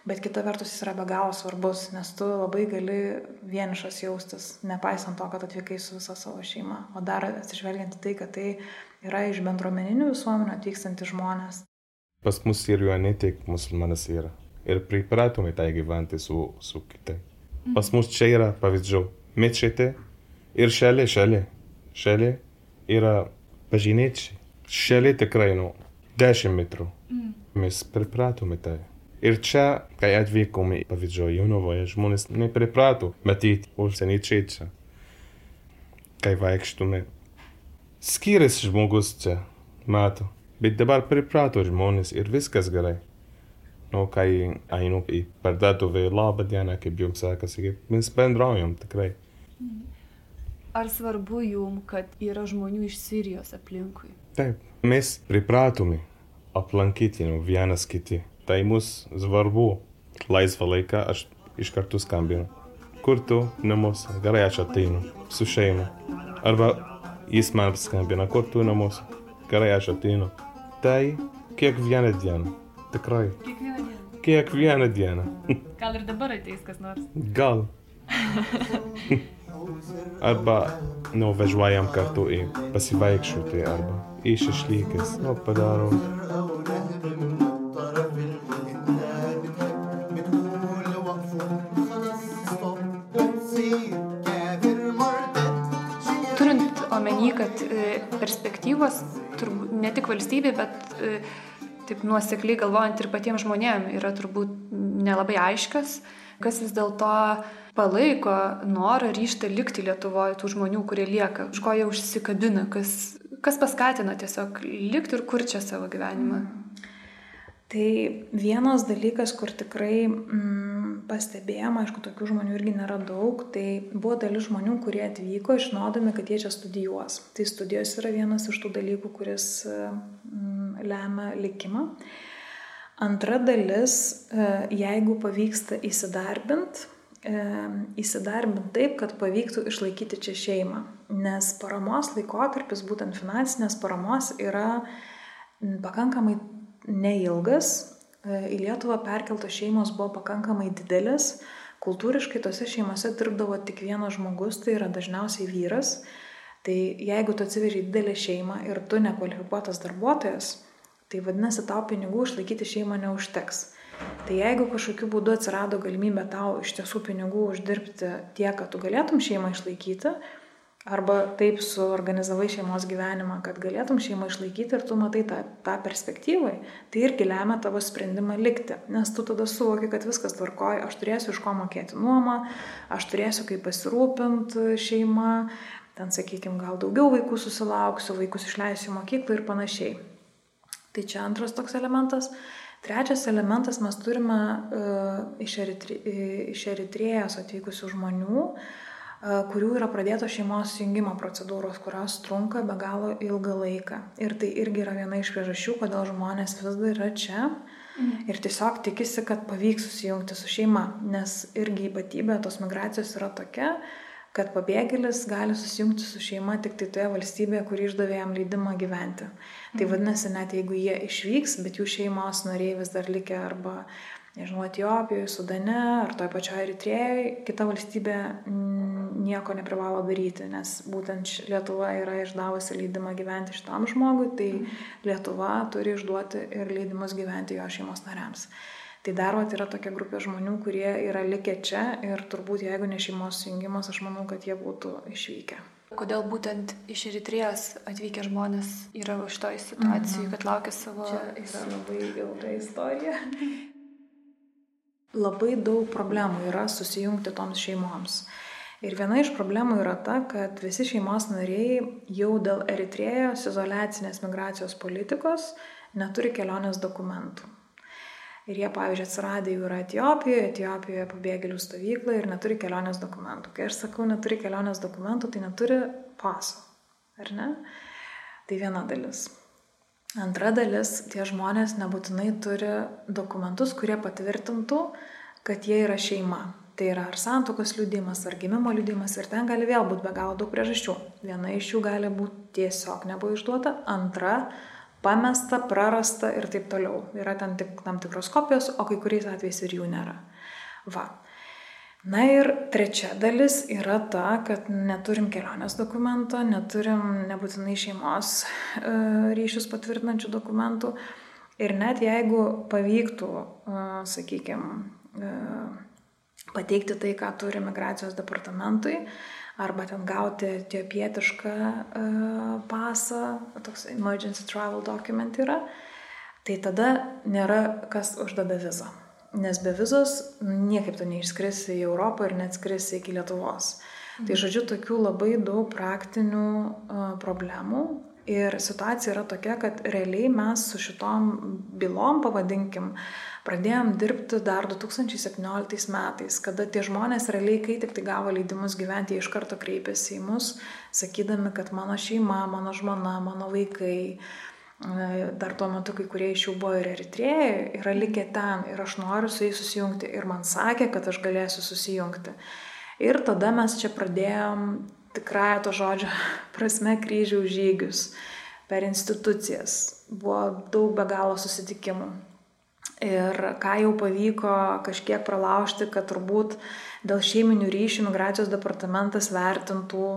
bet kita vertus jis yra be galo svarbus, nes tu labai gali vienišas jaustis, nepaisant to, kad atvykai su visa savo šeima. O dar atsižvelgiant į tai, kad tai yra iš bendruomeninių visuomenių atvykstantys žmonės. Pas mus Sirijoje ne tik musulmanas yra. Ir pripratome tai gyventi su, su kitai. Mhm. Pas mus čia yra pavyzdžių. Mečetė ir šalia, šalia. Šalia yra bažnyčiai. Šalia tikrai nu 10 metrų. Mm. Mes pripratome tai. Ir čia, kai atvykome, pavyzdžiui, Jonovoje, žmonės nepriprato matyti užsieniečiai čia. Kai vaikštume, skiriasi žmogus čia, mato. Bet dabar priprato žmonės ir viskas gerai. Nu, kai einu į parduotuvę, labą dieną, kaip jums sekasi, mes bendraujam tikrai. Ar svarbu jums, kad yra žmonių iš Sirijos aplinkui? Taip, mes pripratome aplankyti nu, vienas kitį tai mus svarbu. Laisvą laiką aš iš karto skambinu. Kur tu namuose? Gerai, aš ateinu su šeima. Arba jis man skambina, kur tu namuose? Gerai, aš ateinu. Tai kiekvieną dieną. Tikrai. Kiekvieną dieną. Kiekvieną dieną. Gal ir dabar ateis kas nors? Gal. arba nuvažiuojam kartu į pasivaikščioti, arba iš išlykęs, nu, padarom. Perspektyvos, turbūt ne tik valstybė, bet e, taip nuosekliai galvojant ir patiems žmonėms yra turbūt nelabai aiškas, kas vis dėlto palaiko norą ryštą likti Lietuvoje tų žmonių, kurie lieka, už ko jie užsikabina, kas, kas paskatina tiesiog likti ir kur čia savo gyvenimą. Tai vienas dalykas, kur tikrai mm, pastebėjom, aišku, tokių žmonių irgi nėra daug, tai buvo dalis žmonių, kurie atvyko žinodami, kad jie čia studijuos. Tai studijos yra vienas iš tų dalykų, kuris mm, lemia likimą. Antra dalis, e, jeigu pavyksta įsidarbinti, e, įsidarbinti taip, kad pavyktų išlaikyti čia šeimą. Nes paramos laikotarpis, būtent finansinės paramos, yra pakankamai neilgas. E, į Lietuvą perkeltos šeimos buvo pakankamai didelis. Kultūriškai tose šeimose dirbdavo tik vienas žmogus, tai yra dažniausiai vyras. Tai jeigu tu atsiveži didelę šeimą ir tu nekvalifikuotas darbuotojas, tai vadinasi, tau pinigų išlaikyti šeimą neužteks. Tai jeigu kažkokiu būdu atsirado galimybė tau iš tiesų pinigų uždirbti tiek, kad tu galėtum šeimą išlaikyti, Arba taip suorganizavai šeimos gyvenimą, kad galėtum šeimą išlaikyti ir tu matai tą, tą perspektyvai, tai irgi lemia tavo sprendimą likti. Nes tu tada suvoki, kad viskas tvarkoja, aš turėsiu iš ko mokėti nuomą, aš turėsiu kaip pasirūpinti šeimą, ten, sakykime, gal daugiau vaikų susilauksiu, vaikus išleisiu mokyklą ir panašiai. Tai čia antras toks elementas. Trečias elementas, mes turime uh, iš, Eritre, iš Eritrėjos atvykusių žmonių, uh, kurių yra pradėtos šeimos sujungimo procedūros, kurios trunka be galo ilgą laiką. Ir tai irgi yra viena iš priežasčių, kodėl žmonės vis dar yra čia mhm. ir tiesiog tikisi, kad pavyks susijungti su šeima, nes irgi ypatybė tos migracijos yra tokia, kad pabėgėlis gali susijungti su šeima tik tai toje valstybėje, kur išdavė jam leidimą gyventi. Tai mhm. vadinasi, net jeigu jie išvyks, bet jų šeimos nariai vis dar likę arba nežinau, Etijopijoje, Sudane ar toje pačioje Eritrėjoje, kita valstybė mm, nieko neprivalo daryti, nes būtent Lietuva yra išdavusi leidimą gyventi šitam žmogui, tai Lietuva turi išduoti ir leidimus gyventi jo šeimos nariams. Tai dar vat, yra tokia grupė žmonių, kurie yra likę čia ir turbūt jeigu ne šeimos sujungimas, aš manau, kad jie būtų išvykę. Kodėl būtent iš Eritrėjos atvykę žmonės yra už toj situacijai, -hmm. kad laukia savo... Čia yra labai ilga istorija. Labai daug problemų yra susijungti toms šeimoms. Ir viena iš problemų yra ta, kad visi šeimos nariai jau dėl Eritrėjos izolacinės migracijos politikos neturi kelionės dokumentų. Ir jie, pavyzdžiui, atsiradę jau yra Etijopijoje, Etijopijoje pabėgėlių stovykla ir neturi kelionės dokumentų. Kai aš sakau, neturi kelionės dokumentų, tai neturi paso. Ar ne? Tai viena dalis. Antra dalis, tie žmonės nebūtinai turi dokumentus, kurie patvirtintų, kad jie yra šeima. Tai yra ar santokos liūdimas, ar gimimo liūdimas ir ten gali vėl būti be galo daug priežasčių. Viena iš jų gali būti tiesiog nebuvo išduota, antra pamesta, prarasta ir taip toliau. Yra ten tik tam tikros kopijos, o kai kuriais atvejais ir jų nėra. Va. Na ir trečia dalis yra ta, kad neturim kelionės dokumento, neturim nebūtinai šeimos e, ryšius patvirtinančių dokumentų. Ir net jeigu pavyktų, e, sakykime, pateikti tai, ką turi migracijos departamentui, arba ten gauti etiopietišką e, pasą, toks emergency travel document yra, tai tada nėra kas uždada vizą nes be vizos niekaip tu neišskrisi į Europą ir neatskrisi iki Lietuvos. Tai mhm. Tai žodžiu, tokių labai daug praktinių uh, problemų. Ir situacija yra tokia, kad realiai mes su šitom bylom, pavadinkim, pradėjom dirbti dar 2017 metais, kada tie žmonės realiai, kai tik tai gavo leidimus gyventi, jie iš karto kreipėsi į mus, sakydami, kad mano šeima, mano žmona, mano vaikai, uh, dar tuo metu kai kurie iš jų buvo ir Eritrėje, yra likę ten ir aš noriu su jais susijungti ir man sakė, kad aš galėsiu susijungti. Ir tada mes čia pradėjom tikrąją to žodžio prasme kryžių žygius per institucijas. Buvo daug be galo susitikimų. Ir ką jau pavyko kažkiek pralaužti, kad turbūt dėl šeiminių ryšių migracijos departamentas vertintų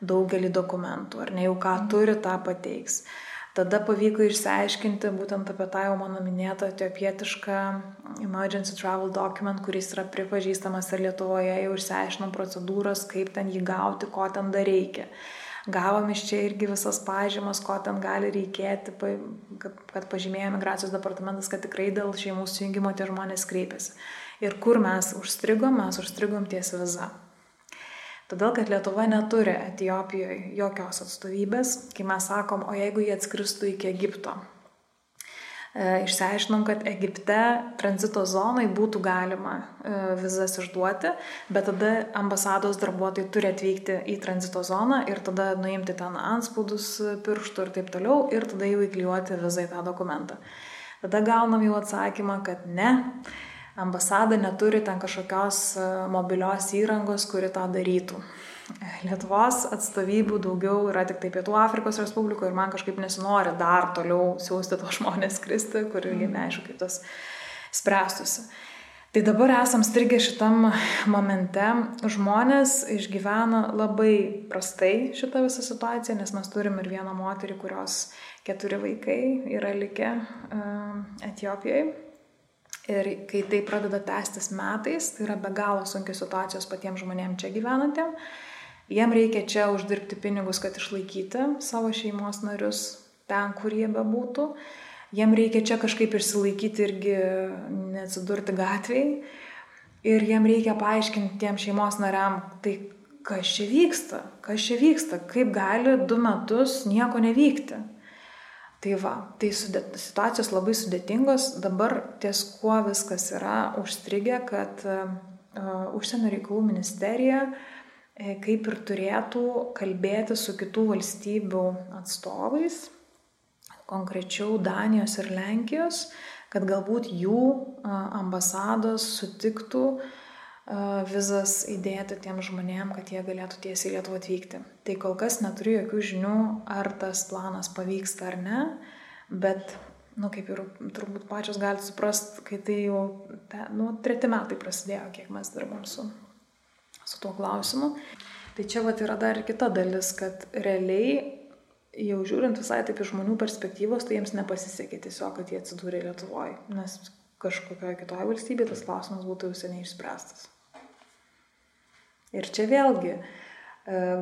daugelį dokumentų, ar ne jau ką turi, tą pateiks. Tada pavyko išsiaiškinti būtent apie tą jau mano minėtą etiopietišką emergency travel document, kuris yra pripažįstamas ir Lietuvoje, jau išsiaiškinom procedūras, kaip ten jį gauti, ko ten dar reikia. Gavom iš čia irgi visas pažymas, ko ten gali reikėti, kad, pažymėjo migracijos departamentas, kad tikrai dėl šeimų sujungimo tie žmonės kreipiasi. Ir kur mes užstrigom, mes užstrigom ties viza. Todėl, kad Lietuva neturi Etijopijoje jokios atstovybės, kai mes sakom, o jeigu jie atskristų iki Egipto. E, išsiaiškinom, kad Egipte tranzito zonai būtų galima e, vizas išduoti, bet tada ambasados darbuotojai turi atvykti į tranzito zoną ir tada nuimti ten anspaudus pirštų ir taip toliau ir tada jau įklijuoti vizą į tą dokumentą. Tada gaunam jau atsakymą, kad ne, ambasada neturi ten kažkokios e, mobilios įrangos, kuri tą darytų. Lietuvos atstovybių daugiau yra tik tai Pietų Afrikos Respublikoje ir man kažkaip nesinori dar toliau siūsti tos žmonės kristi, kur irgi mhm. neaišku, kaip tas spręstusi. Tai dabar esam strigę šitam momente. Žmonės išgyvena labai prastai šitą visą situaciją, nes mes turim ir vieną moterį, kurios keturi vaikai yra likę uh, Etijopijoje Ir kai tai pradeda tęstis metais, tai yra be galo sunkios situacijos patiems žmonėms čia gyvenantiem. Jiem reikia čia uždirbti pinigus, kad išlaikyti savo šeimos narius ten, kur jie bebūtų. Jiem reikia čia kažkaip išsilaikyti irgi neatsidurti gatviai. Ir jiem reikia paaiškinti tiem šeimos nariam, tai kas čia vyksta, kas čia vyksta, kaip gali du metus nieko nevykti. Tai va, tai sudėt, situacijos labai sudėtingos, dabar ties kuo viskas yra užstrigę, kad uh, užsienio reikalų ministerija e, kaip ir turėtų kalbėti su kitų valstybių atstovais, konkrečiau Danijos ir Lenkijos, kad galbūt jų ambasados sutiktų vizas įdėti tiem žmonėm, kad jie galėtų tiesiai Lietuvą atvykti. Tai kol kas neturiu jokių žinių, ar tas planas pavyksta ar ne, bet, na, nu, kaip ir turbūt pačios galite suprasti, kai tai jau, te, nu, treti metai prasidėjo, kiek mes dirbam su, su tuo klausimu. Tai čia vat yra dar kita dalis, kad realiai jau žiūrint visai taip iš žmonių perspektyvos, tai jiems nepasisekė tiesiog, kad jie atsidūrė Lietuvoje, nes kažkokioje kitoje valstybėje tas klausimas būtų jau seniai išspręstas. Ir čia vėlgi e,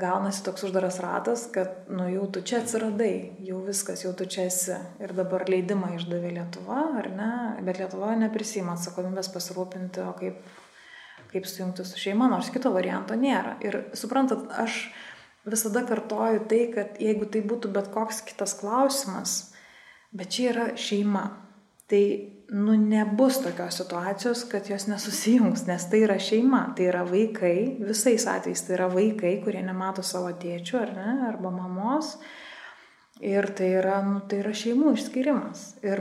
gaunasi toks uždaras ratas, kad, nu jau tu čia atsiradai, jau viskas, jau tu čia esi. Ir dabar leidimą išdavė Lietuva, ar ne? Bet Lietuva neprisima atsakomybės pasirūpinti, o kaip, kaip sujungti su šeima, nors kito varianto nėra. Ir suprantat, aš visada kartoju tai, kad jeigu tai būtų bet koks kitas klausimas, bet čia yra šeima, tai nu nebus tokios situacijos, kad jos nesusijungs, nes tai yra šeima, tai yra vaikai, visais atvejais tai yra vaikai, kurie nemato savo tėčių ar ne, arba mamos. Ir tai yra, nu, tai yra šeimų išskirimas. Ir,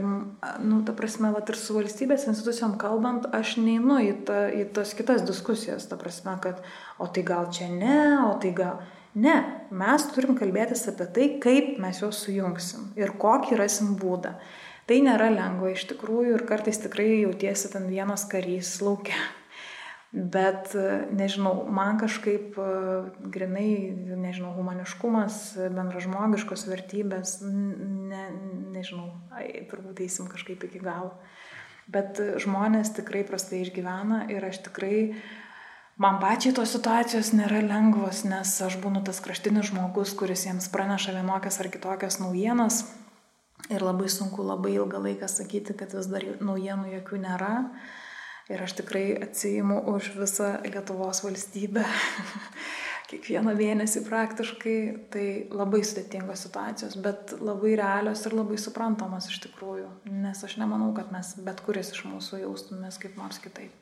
nu, ta prasme, vat, ir su valstybės institucijom kalbant, aš neinu į, ta, į tas kitas diskusijas, ta prasme, kad, o tai gal čia ne, o tai gal Ne, mes turim kalbėtis apie tai, kaip mes juos sujungsim ir kokį rasim būdą. Tai nėra lengva iš tikrųjų ir kartais tikrai jautiesi ten vienas karys laukia. Bet, nežinau, man kažkaip grinai, nežinau, humaniškumas, bendražmogiškos vertybės, ne, nežinau, ai, turbūt eisim kažkaip iki galo. Bet žmonės tikrai prastai išgyvena ir aš tikrai Man pačiai tos situacijos nėra lengvos, nes aš būnu tas kraštinis žmogus, kuris jiems praneša vienokias ar kitokias naujienas. Ir labai sunku labai ilgą laiką sakyti, kad vis dar naujienų jokių nėra. Ir aš tikrai atsijimu už visą Lietuvos valstybę. Kiekvieną mėnesį praktiškai. Tai labai sudėtingos situacijos, bet labai realios ir labai suprantamos iš tikrųjų. Nes aš nemanau, kad mes bet kuris iš mūsų jaustumės kaip nors kitaip.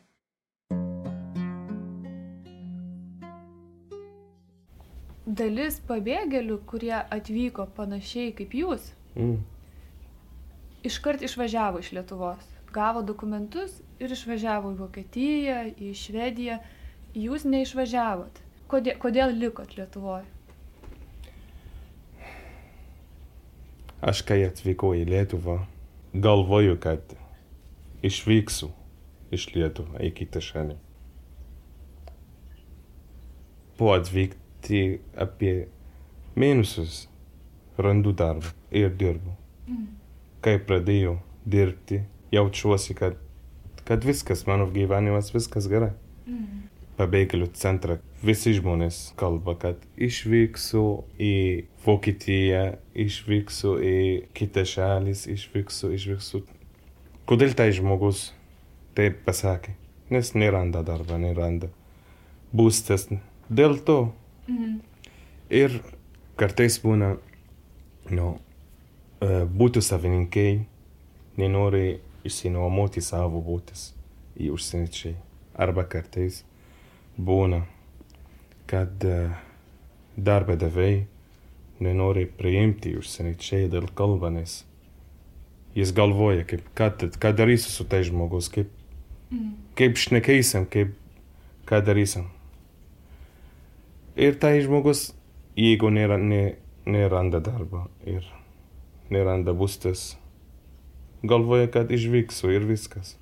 dalis pabėgėlių, kurie atvyko panašiai kaip jūs, mm. Iškart išvažiavo iš Lietuvos. Gavo dokumentus ir išvažiavo į Vokietiją, į Švediją. Jūs neišvažiavot. Kodėl, kodėl likot Lietuvoje? Aš kai atvykau į Lietuvą, galvoju, kad išvyksiu iš Lietuvą į kitą šalį. Po atvykti apie mėnesius randu darbą ir dirbu. Mm. Kai pradėjau dirbti, jaučiuosi, kad, kad viskas, mano gyvenimas, viskas gerai. Mm. Pabėgėlių centrą visi žmonės kalba, kad išvyksiu į Vokietiją, išvyksiu į kitą šalis, išvyksiu, išvyksiu. Kodėl tai žmogus taip pasakė? Nes neranda darbą, neranda būstas. Dėl to Mhm. Ir kartais būna, nu, būtų savininkai, nenori išsinuomoti savo būtis į užsieniečiai. Arba kartais būna, kad darbo davėjai nenori priimti užsieniečiai dėl kalbanės. Jis galvoja, kaip, ką, ką darysiu su tai žmogus, kaip, mm. kaip šnekeisim, kaip, ką darysim. Ir tai žmogus, jeigu nėra, ne, neranda darbo ir neranda būstas, galvoja, kad išvyksiu ir viskas.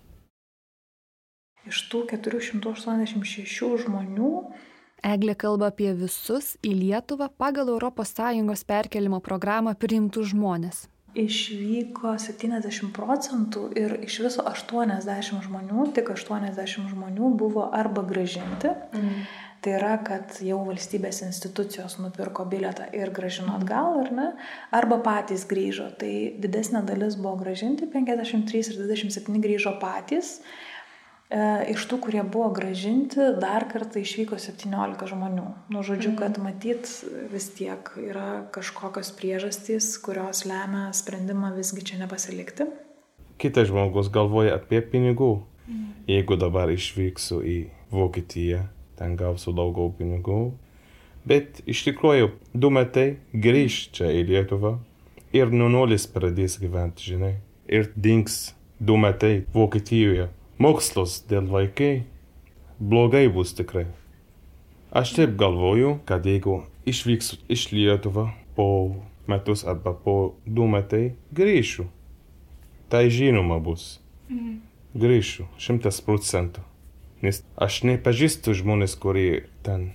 Iš tų 486 žmonių Eglė kalba apie visus į Lietuvą pagal ES perkelimo programą priimtų žmonės. Išvyko 70 procentų ir iš viso 80 žmonių, tik 80 žmonių buvo arba gražinti. Mm Tai yra, kad jau valstybės institucijos nupirko bilietą ir gražino atgal, ar ne, arba patys grįžo. Tai didesnė dalis buvo gražinti, 53 ir 27 grįžo patys. E, iš tų, kurie buvo gražinti, dar kartą išvyko 17 žmonių. Nu, žodžiu, mhm. kad matyt vis tiek yra kažkokios priežastys, kurios lemia sprendimą visgi čia nepasilikti. Kitas žmogus galvoja apie pinigų. Mhm. Jeigu dabar išvyksiu į Vokietiją, ten gausiu daugiau pinigų, Bet iš tikrųjų, du metai grįž čia į Lietuvą ir nuo nulis pradės gyventi, žinai. Ir dings du metai Vokietijoje. Mokslas dėl vaikai blogai bus tikrai. Aš taip galvoju, kad jeigu išvyksiu iš Lietuvą po metus arba po du metai, grįšiu. Tai žinoma bus. Mhm. Grįšiu, šimtas procentų. Nes aš nepažįstu žmonės, kurie ten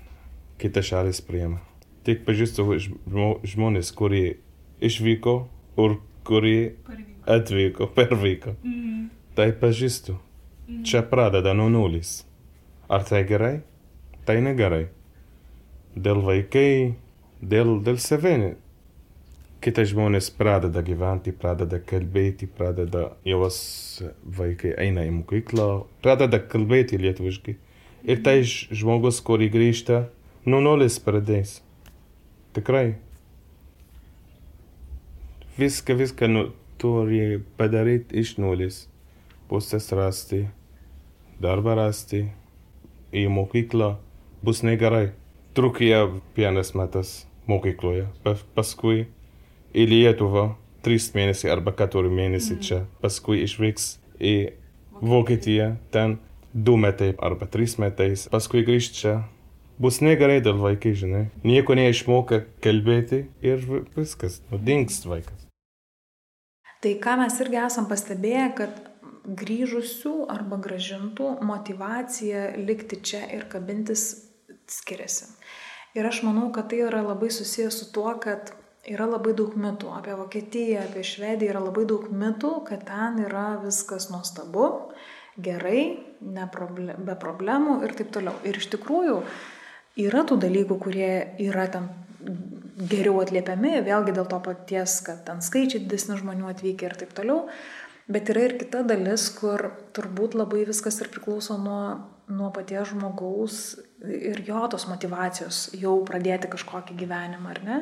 kitą šalis priema. Tik pažįstu žmo, žmonės, kurie išvyko ir kurie atvyko, pervyko. Mhm. Tai pažįstu. Čia pradeda nuo nulis. Ar tai gerai? Tai negerai. Dėl vaikai, dėl, dėl savini. Kitai žmonės pradeda gyventi, pradeda kalbėti, pradeda jos vaikai eina į mokyklą, pradeda kalbėti lietuviškai. Ir tai ž- žmogus, kurį grįžta, nuo nulis pradės. Tikrai. Viską, viską nu, turi padaryti iš nulis. Pusės rasti, darbą rasti, į mokyklą bus negerai. Trukija vienas metas mokykloje, pa- paskui į Lietuvą trys mėnesiai arba keturi mėnesiai čia, paskui išvyks į Vokietiją, ten du metai arba trys metais, paskui grįžti čia. Bus negerai dėl vaikai, žinai. Nieko neišmoka kalbėti ir vi- viskas, nudings vaikas. Tai ką mes irgi esam pastebėję, kad grįžusių arba gražintų motivacija likti čia ir kabintis skiriasi. Ir aš manau, kad tai yra labai susijęs su tuo, kad yra labai daug mitų. Apie Vokietiją, apie Švediją yra labai daug mitų, kad ten yra viskas nuostabu, gerai, neproble be problemų ir taip toliau. Ir iš tikrųjų yra tų dalykų, kurie yra ten geriau atliepiami, vėlgi dėl to paties, kad ten skaičiai didesni žmonių atvykę ir taip toliau. Bet yra ir kita dalis, kur turbūt labai viskas ir priklauso nuo, nuo paties žmogaus ir jo tos motivacijos jau pradėti kažkokį gyvenimą, ar ne?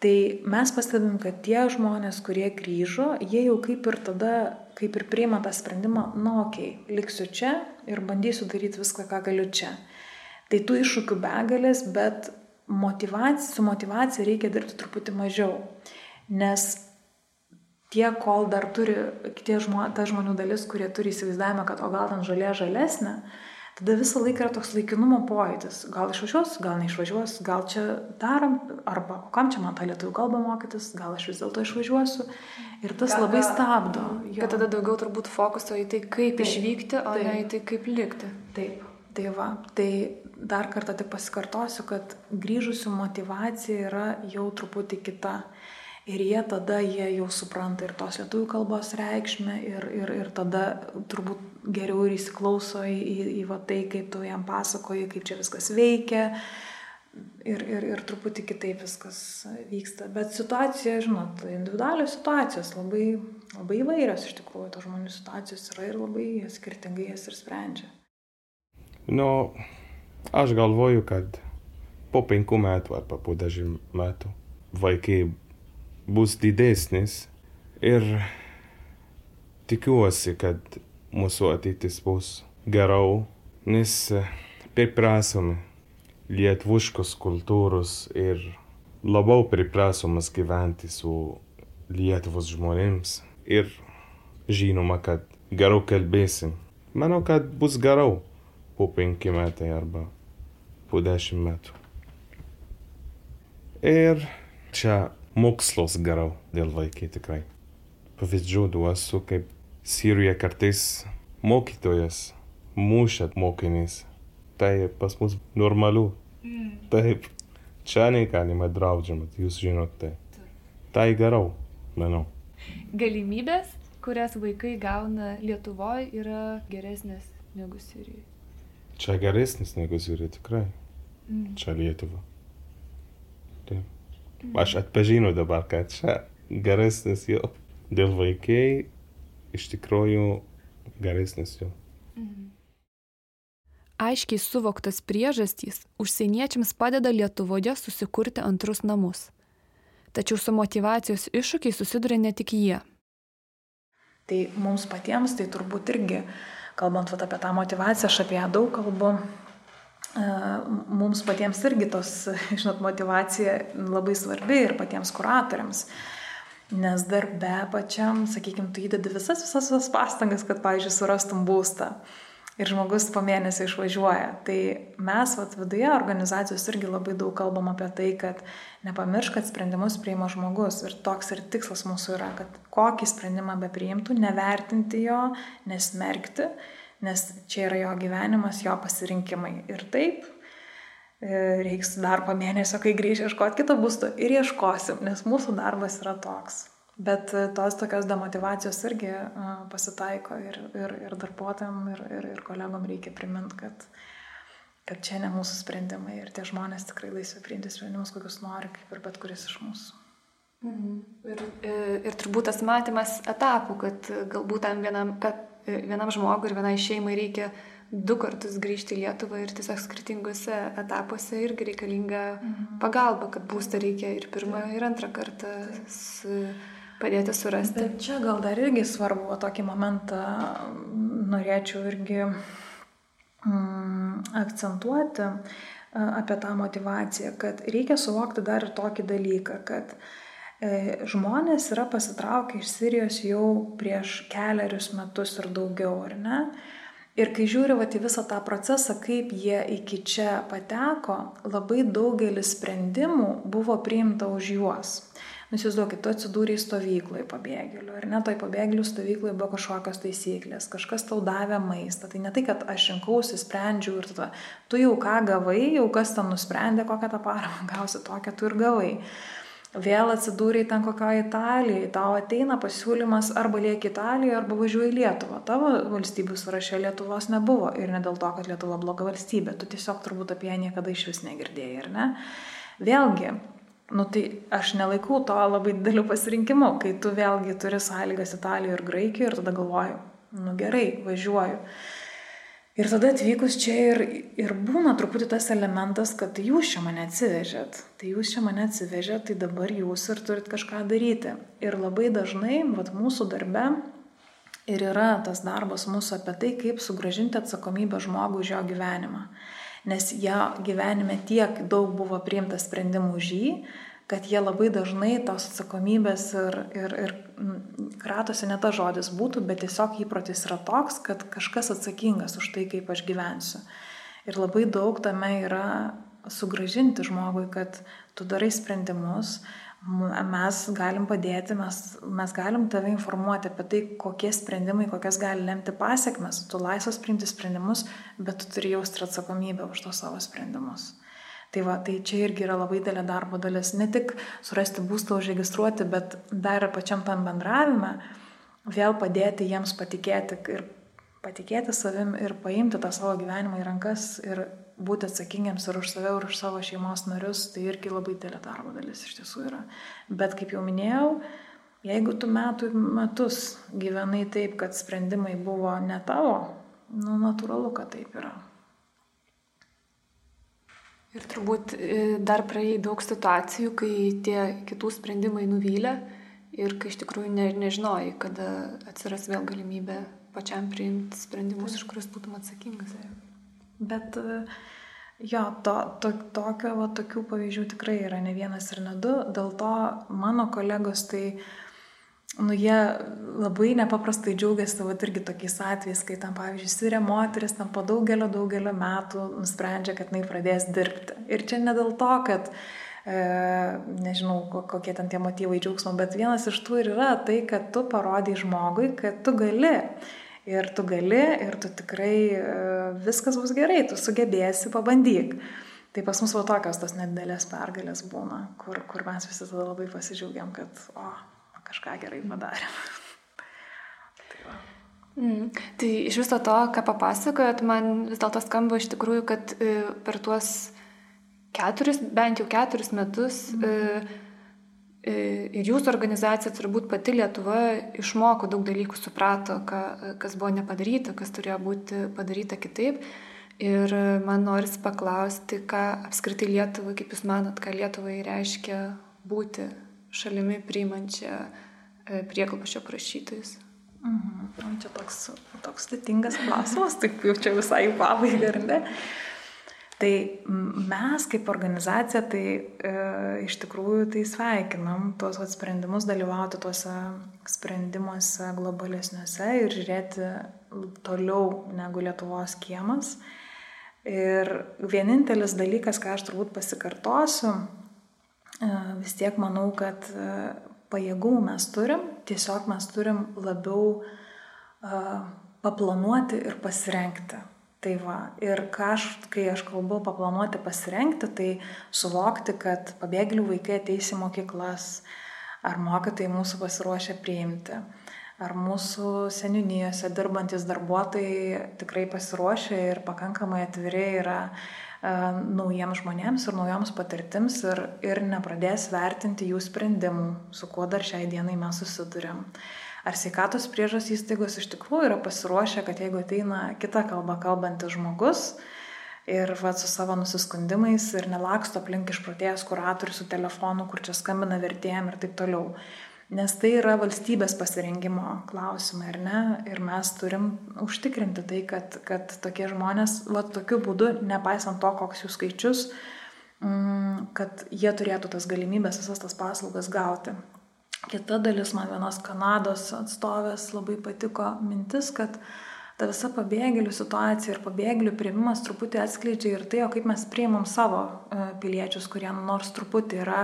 Tai mes pastebim, kad tie žmonės, kurie grįžo, jie jau kaip ir tada, kaip ir priima tą sprendimą, nu okay, liksiu čia ir bandysiu daryti viską, ką galiu čia. Tai tų iššūkių begalės, bet motivacija, su motivacija reikia dirbti truputį mažiau. Nes tie, kol dar turi, tie žmo, ta žmonių dalis, kurie turi įsivaizdavimą, kad o gal ten žalė žalesnė, tada visą laiką yra toks laikinumo pojūtis. Gal išvažiuos, gal neišvažiuos, gal čia darom, arba o kam čia man tą lietuvių kalbą mokytis, gal aš vis dėlto išvažiuosiu. Ir tas Gal- labai stabdo. Kad tada daugiau turbūt fokuso į tai, kaip Taip, išvykti, o ne taip. į tai, kaip likti. Taip, tai va, tai dar kartą tik pasikartosiu, kad grįžusių motivacija yra jau truputį kita. Ir jie tada, jie jau supranta ir tos lietuvių kalbos reikšmę ir, ir, ir tada turbūt geriau ir įsiklauso į, į, į va tai, kaip tu jam pasakoji, kaip čia viskas veikia. Ir, ir, ir truputį kitaip viskas vyksta. Bet situacija, žinot, individualios situacijos labai, labai įvairios iš tikrųjų, tos žmonių situacijos yra ir labai skirtingai jas ir sprendžia. Nu, aš galvoju, kad po penkių metų arba po dešimt metų vaikai bus didesnis ir tikiuosi, kad mūsų ateitis bus geriau, nes priprasomi lietuviškos kultūros ir labiau priprasomas gyventi su Lietuvos žmonėms ir žinoma, kad geriau kalbėsim. Manau, kad bus geriau po penki metai arba po dešimt metų. Ir čia mokslas geriau dėl vaikai tikrai. Pavyzdžių duosiu, kaip Sirijoje kartais mokytojas mušia mokinys. Tai pas mus normalu. Mm. Taip, čia negalima draudžiama, jūs žinot tai. Tai geriau, manau. Galimybės, kurias vaikai gauna Lietuvoje, yra geresnės negu Sirijoje. Čia geresnis negu Sirija tikrai. Mm. Čia Lietuva. Taip. Aš atpažinu dabar, kad čia geresnis jau. Dėl vaikai iš tikrųjų geresnis jau. Aiškiai suvoktas priežastys užsieniečiams padeda Lietuvoje susikurti antrus namus. Tačiau su motivacijos iššūkiai susiduria ne tik jie. Tai mums patiems tai turbūt irgi, kalbant vat, apie tą motivaciją, aš apie ją daug kalbu, mums patiems irgi tos, žinot, motivacija labai svarbi ir patiems kuratoriams. Nes darbe pačiam, sakykime, tu įdedi visas, visas, visas pastangas, kad, pavyzdžiui, surastum būstą. Ir žmogus po mėnesio išvažiuoja. Tai mes vat, viduje organizacijos irgi labai daug kalbam apie tai, kad nepamiršk, kad sprendimus priima žmogus. Ir toks ir tikslas mūsų yra, kad kokį sprendimą be priimtų, nevertinti jo, nesmerkti, nes čia yra jo gyvenimas, jo pasirinkimai. Ir taip, e, reiks dar po mėnesio, kai grįžti ieškoti kito būsto ir ieškosim, nes mūsų darbas yra toks. Bet e, tos tokios demotivacijos irgi pasitaiko ir, ir, ir darbuotojam, ir, ir, ir kolegom reikia priminti, kad, kad čia ne mūsų sprendimai ir tie žmonės tikrai laisvi priimti sprendimus, kokius nori, kaip ir bet kuris iš mūsų. Mhm. Ir, ir, e, ir turbūt tas matymas etapų, kad galbūt tam vienam, kad vienam žmogui ir vienai šeimai reikia du kartus grįžti į Lietuvą ir tiesiog skirtingose etapuose irgi reikalinga mhm. pagalba, kad būstą reikia ir pirmą, ir antrą kartą su, padėti surasti. Bet čia gal dar irgi svarbu, tokį momentą norėčiau irgi mm, akcentuoti apie tą motivaciją, kad reikia suvokti dar ir tokį dalyką, kad E, žmonės yra pasitraukę iš Sirijos jau prieš keliarius metus ir daugiau, ar ne? Ir kai žiūri vat, į visą tą procesą, kaip jie iki čia pateko, labai daugelis sprendimų buvo priimta už juos. Nusivaizduokit, tu atsidūrė į stovyklą į pabėgėlių, ar ne, toj pabėgėlių stovyklai buvo kažkokios taisyklės, kažkas tau davė maistą. Tai ne tai, kad aš rinkausi, sprendžiau ir tada, tu jau ką gavai, jau kas ten nusprendė, kokią tą paramą gausi, tokią tu ir gavai vėl atsidūrei ten kokioje Italijoje, tau ateina pasiūlymas arba lieki Italijoje, arba važiuoji į Lietuvą. Tavo valstybių sąraše Lietuvos nebuvo ir ne dėl to, kad Lietuva bloga valstybė, tu tiesiog turbūt apie ją niekada iš vis negirdėjai, ar ne? Vėlgi, nu tai aš nelaikau to labai dideliu pasirinkimu, kai tu vėlgi turi sąlygas Italijoje ir Graikijoje ir tada galvoju, nu gerai, važiuoju. Ir tada atvykus čia ir, ir būna truputį tas elementas, kad jūs čia mane atsivežėt. Tai jūs čia mane atsivežėt, tai dabar jūs ir turit kažką daryti. Ir labai dažnai, vat mūsų darbe ir yra tas darbas mūsų apie tai, kaip sugražinti atsakomybę žmogui už jo gyvenimą. Nes jo gyvenime tiek daug buvo priimta sprendimų už jį, kad jie labai dažnai tos atsakomybės ir, ir, ir kratosi ne ta žodis būtų, bet tiesiog įprotis yra toks, kad kažkas atsakingas už tai, kaip aš gyvensiu. Ir labai daug tame yra sugražinti žmogui, kad tu darai sprendimus, mes galim padėti, mes, mes galim tave informuoti apie tai, kokie sprendimai, kokias gali lemti pasiekmes. Tu laisvas priimti sprendimus, bet tu turi jausti atsakomybę už tos savo sprendimus. Tai va, tai čia irgi yra labai didelė darbo dalis. Ne tik surasti būstą užregistruoti, bet dar ir pačiam tam bendravime vėl padėti jiems patikėti ir patikėti savim ir paimti tą savo gyvenimą į rankas ir būti atsakingiams ir už save, ir už savo šeimos narius, tai irgi labai didelė darbo dalis iš tiesų yra. Bet kaip jau minėjau, jeigu tu metų metus gyvenai taip, kad sprendimai buvo ne tavo, nu natūralu, kad taip yra. Ir turbūt e, dar praėjai daug situacijų, kai tie kitų sprendimai nuvylė ir kai iš tikrųjų ne, nežinojai, kada atsiras vėl galimybė pačiam priimti sprendimus, už kuriuos būtum atsakingas. Bet e, jo, to, to, tokio, va, tokių pavyzdžių tikrai yra ne vienas ir ne du. Dėl to mano kolegos tai nu, jie labai nepaprastai džiaugiasi, va, irgi tokiais atvejais, kai tam, pavyzdžiui, sirė moteris tam po daugelio, daugelio metų nusprendžia, kad jinai pradės dirbti. Ir čia ne dėl to, kad, e, nežinau, kokie ten tie motyvai džiaugsmo, bet vienas iš tų ir yra tai, kad tu parodai žmogui, kad tu gali. Ir tu gali, ir tu tikrai e, viskas bus gerai, tu sugebėsi, pabandyk. Tai pas mus va tokios tos nedidelės pergalės būna, kur, kur mes visi tada labai pasidžiaugiam, kad, o, kažką gerai padarėm. tai, va. mm. tai iš viso to, ką papasakojot, man vis dėlto skamba iš tikrųjų, kad e, per tuos keturis, bent jau keturis metus mm. ir jūsų organizacija, turbūt pati Lietuva, išmoko daug dalykų, suprato, ką, kas buvo nepadaryta, kas turėjo būti padaryta kitaip. Ir man norisi paklausti, ką apskritai Lietuvai, kaip Jūs manot, ką Lietuvai reiškia būti šalimi priimančia e, prieglobščio prašytojus? Mhm. Čia toks, toks sudėtingas klausimas, taip jau čia visai pabaigai, ar ne? Tai mes kaip organizacija, tai e, iš tikrųjų tai sveikinam tuos sprendimus dalyvauti tuose sprendimuose globalesniuose ir žiūrėti toliau negu Lietuvos kiemas. Ir vienintelis dalykas, ką aš turbūt pasikartosiu, vis tiek manau, kad e, pajėgumų mes turim, tiesiog mes turim labiau uh, paplanuoti ir pasirenkti. Tai va, ir aš, kai aš kalbu paplanuoti, pasirenkti, tai suvokti, kad pabėgėlių vaikai ateis į mokyklas, ar mokytojai mūsų pasiruošę priimti, ar mūsų seninijose dirbantis darbuotojai tikrai pasiruošę ir pakankamai atviri yra naujiems žmonėms ir naujoms patirtims ir, ir nepradės vertinti jų sprendimų, su kuo dar šiai dienai mes susidurėm. Ar sveikatos priežos įstaigos iš tikrųjų yra pasiruošę, kad jeigu ateina kita kalba kalbantis žmogus ir va, su savo nusiskundimais ir nelaksto aplink išprotėjęs kuratorius su telefonu, kur čia skambina vertėjim ir taip toliau. Nes tai yra valstybės pasirengimo klausimai, ar ne? Ir mes turim užtikrinti tai, kad, kad tokie žmonės, va, tokiu būdu, nepaisant to, koks jų skaičius, mm, kad jie turėtų tas galimybės visas tas paslaugas gauti. Kita dalis man vienos Kanados atstovės labai patiko mintis, kad ta visa pabėgėlių situacija ir pabėgėlių prieimimas truputį atskleidžia ir tai, o kaip mes priimam savo e, piliečius, kurie nors truputį yra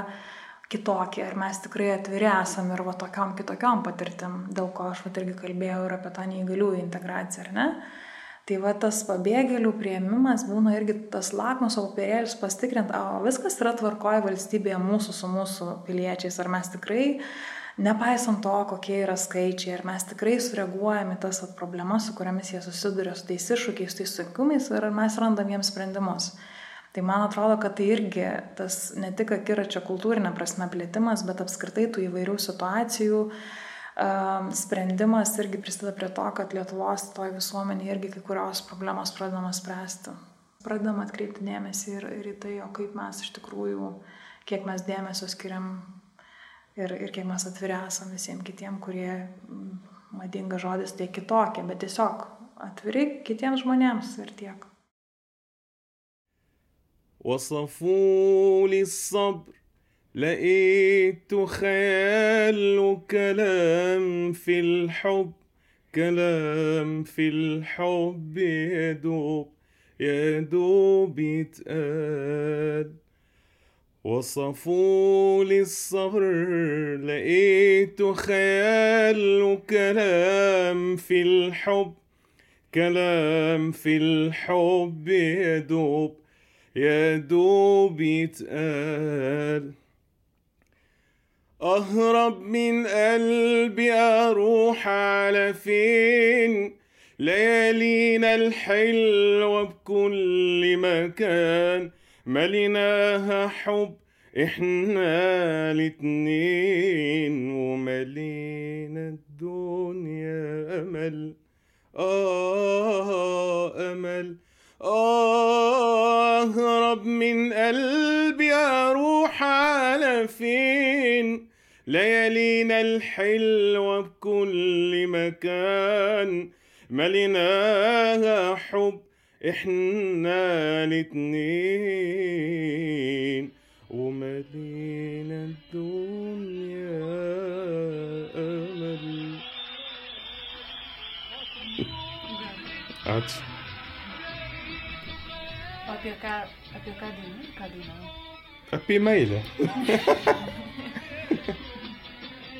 kitokie ir mes tikrai atviri esam ir va tokiam kitokiam patirtim, dėl ko aš va irgi kalbėjau ir apie tą neįgaliųjų integraciją, ar ne? Tai va tas pabėgėlių prieimimas būna irgi tas lakmuso papirėlis pasitikrint, o viskas yra tvarkoje valstybėje mūsų su mūsų piliečiais, ar mes tikrai, nepaisant to, kokie yra skaičiai, ar mes tikrai sureaguojame tas problemas, su kuriamis jie susiduria, su tais iššūkiais, tais sunkumais, ar mes randam jiems sprendimus. Tai man atrodo, kad tai irgi tas ne tik akiračio kultūrinė prasme plėtimas, bet apskritai tų įvairių situacijų, uh, sprendimas irgi prisideda prie to, kad Lietuvos toj visuomenėje irgi kai kurios problemos pradedamos spręsti. Pradedam atkreipti dėmesį ir, ir į tai, o kaip mes iš tikrųjų, kiek mes dėmesio skiriam ir, ir kiek mes atviri esam visiems kitiem, kurie, madinga žodis, tai kitokie, bet tiesiog atviri kitiems žmonėms ir tiek. وصفوا لي الصبر لقيت خيال وكلام في الحب كلام في الحب يا دوب يا دوب يتقال. وصفوا لي الصبر لقيت خيال وكلام في الحب كلام في الحب يا دوب. يا دوب يتقال. أهرب من قلبي أروح على فين؟ ليالينا الحلوة بكل مكان مليناها حب إحنا الاتنين. وملينا الدنيا أمل. آه أمل. أهرب من قلبي أروح على فين ليالينا الحلوة بكل مكان. مليناها حب إحنا الاتنين. وملينا الدنيا أمل. Ačiū. Apie ką, apie ką dainai? Ką dainavo? Apie meilę.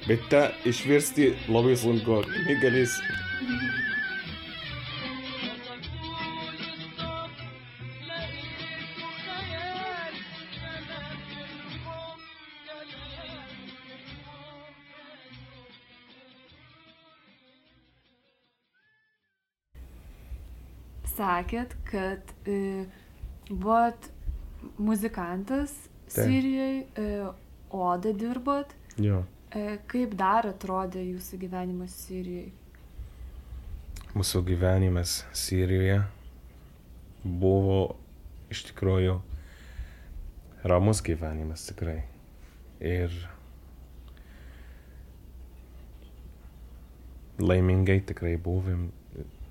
Bet tą išversti labai sunku, negalėsi. sakėt, kad e, buvot muzikantas Sirijoje, e, Oda dirbot. Jo. E, kaip dar atrodė jūsų gyvenimas Sirijoje? Mūsų gyvenimas Sirijoje buvo iš tikrųjų ramus gyvenimas tikrai. Ir laimingai tikrai buvom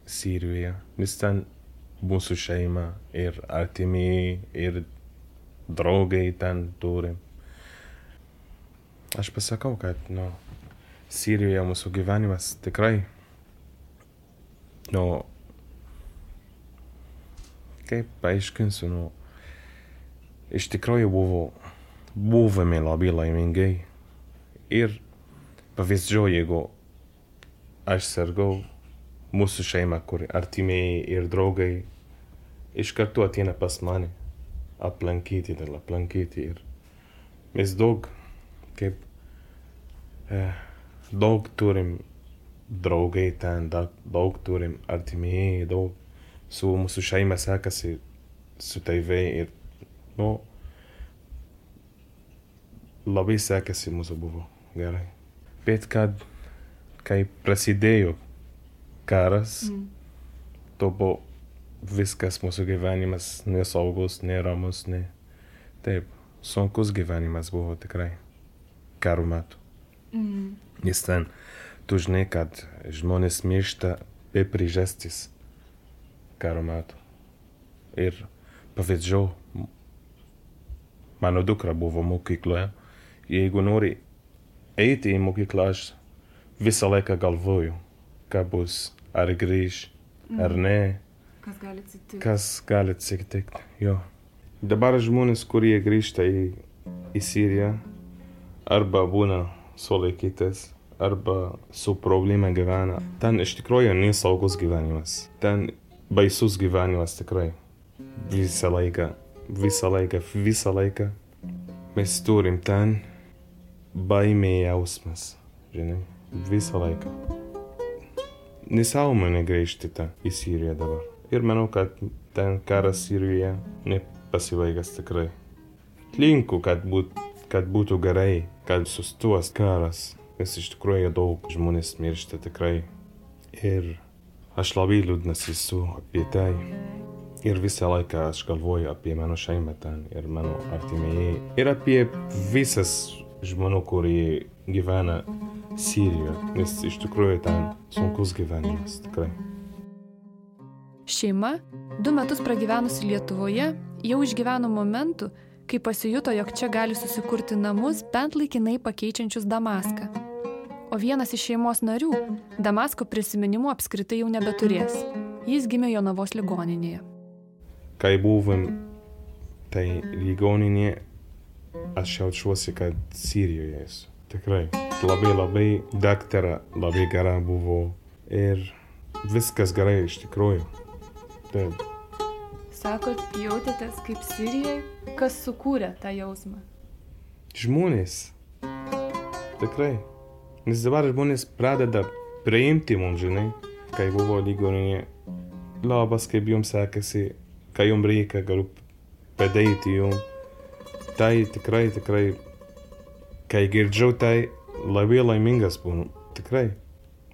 Sirijoje, nes ten mūsų šeima, ir artimieji, ir draugai ten turim. Aš pasakau, kad, nu, Sirijoje mūsų gyvenimas tikrai, nu, kaip paaiškinsiu, nu, iš tikrųjų buvo, buvome labai laimingai. Ir pavyzdžiui, jeigu aš sergau, mūsų šeima, kur artimieji ir draugai iš karto ateina pas mane aplankyti, dėl aplankyti. Ir mes daug, kaip, e, daug turim draugai ten, daug, daug turim artimieji, daug su mūsų šeima sekasi su taivai ir, nu, labai sekasi mūsų buvo gerai. Bet kad, kai prasidėjo karas, mm. to buvo viskas mūsų gyvenimas nesaugus, neramus, ne. Taip, sunkus gyvenimas buvo tikrai karo metu. Mm. Nes ten, tu žinai, kad žmonės miršta be priežastis karo metu. Ir pavyzdžiui, mano dukra buvo mokykloje. Jeigu nori eiti į mokyklą, aš visą laiką galvoju, ką bus, ar grįž, mm. ar ne. Kas gali atsitikti? Kas gali atsitikti, jo. Dabar žmonės, kurie grįžta į, į Siriją, arba būna sulaikytas, arba su problema gyvena. Ten iš tikrųjų nesaugus gyvenimas. Ten baisus gyvenimas tikrai. Visą laiką, visą laiką, visą laiką. Mes turim ten baimė jausmas, žinai, visą laiką. Nesaumanė grįžti tą į Siriją dabar. Ir manau, kad ten karas Sirijoje nepasibaigęs tikrai. Linku, kad, būt, kad būtų gerai, kad sustos karas, nes iš tikrųjų daug žmonės miršta tikrai. Ir aš labai liūdnas esu apie tai. Ir visą laiką aš galvoju apie mano šeimą ten ir mano artimieji. Ir apie visas žmonių, kurie gyvena Sirijoje, nes iš tikrųjų ten sunkus gyvenimas tikrai. Šeima, du metus pragyvenusi Lietuvoje, jau išgyveno momentų, kai pasijuto, jog čia gali susikurti namus bent laikinai pakeičiančius Damaską. O vienas iš šeimos narių Damasko prisiminimų apskritai jau nebeturės. Jis gimė Jonavos ligoninėje. Kai buvom tai ligoninėje, aš jaučiuosi, kad Sirijoje esu. Tikrai. Labai labai daktara, labai gera buvo. Ir viskas gerai iš tikrųjų. Taip. Sakot, jautėtės kaip Sirijoje? Kas sukūrė tą jausmą? Žmonės. Tikrai. Nes dabar žmonės pradeda priimti mums, žinai, kai buvo ligoninė. Labas, kaip jums sekasi, kai jums reikia, galiu padėti jums. Tai tikrai, tikrai, kai girdžiu tai, labai laimingas būnu. Tikrai.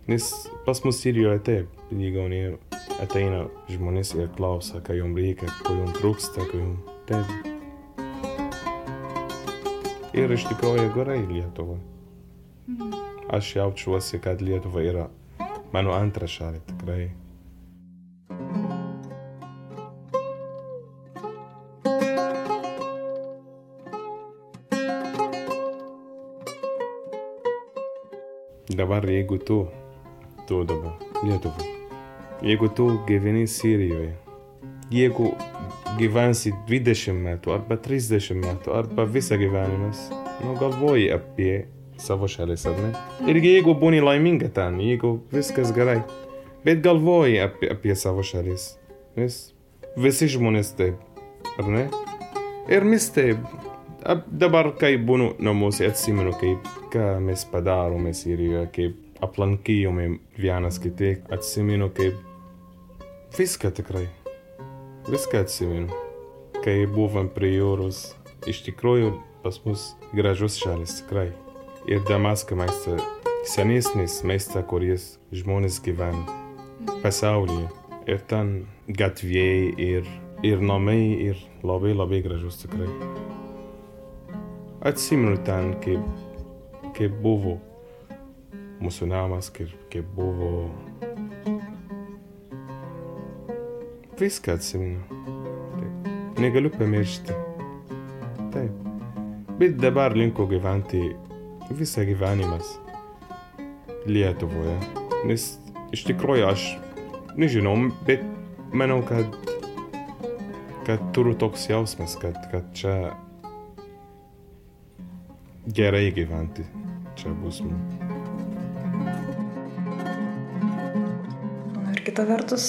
Nes pas mus Sirijoje taip, ligoninė ateina žmonės ir klausia, ką jums reikia, ko jums trūksta, ko jums taip. Ir iš tikrųjų gerai Lietuva. Aš jaučiuosi, kad Lietuva yra mano antra šalė tikrai. Dabar jeigu tu, tu dabar Lietuva, jeigu tu gyveni Sirijoje, jeigu gyvensi 20 metų arba 30 metų arba visą gyvenimas, nu galvoji apie savo šalis, ar ne? Ir jeigu būni laiminga ten, jeigu viskas gerai, bet galvoji apie, apie savo šalis, nes visi žmonės taip, ar ne? Ir mes taip, dabar kai būnu namuose atsimenu, kaip ką mes padarome Sirijoje, kaip aplankėjome vienas kitą, atsimenu, kaip viską tikrai, viską atsimenu. Kai buvom prie jūros, iš tikrųjų pas mus gražus šalis tikrai. Ir Damasko mieste senesnis mieste, kuris žmonės gyvena pasaulyje. Ir ten gatvėjai ir, ir namai ir labai labai gražus tikrai. Atsimenu ten, kaip, kaip buvo mūsų namas, kaip, kaip buvo viską atsimenu. Taip. Negaliu pamiršti. Taip. Bet dabar linko gyventi visą gyvenimas Lietuvoje. Nes iš tikrųjų aš nežinau, bet manau, kad, kad turiu toks jausmas, kad, kad čia gerai gyventi. Čia bus mums. Ir kita vertus,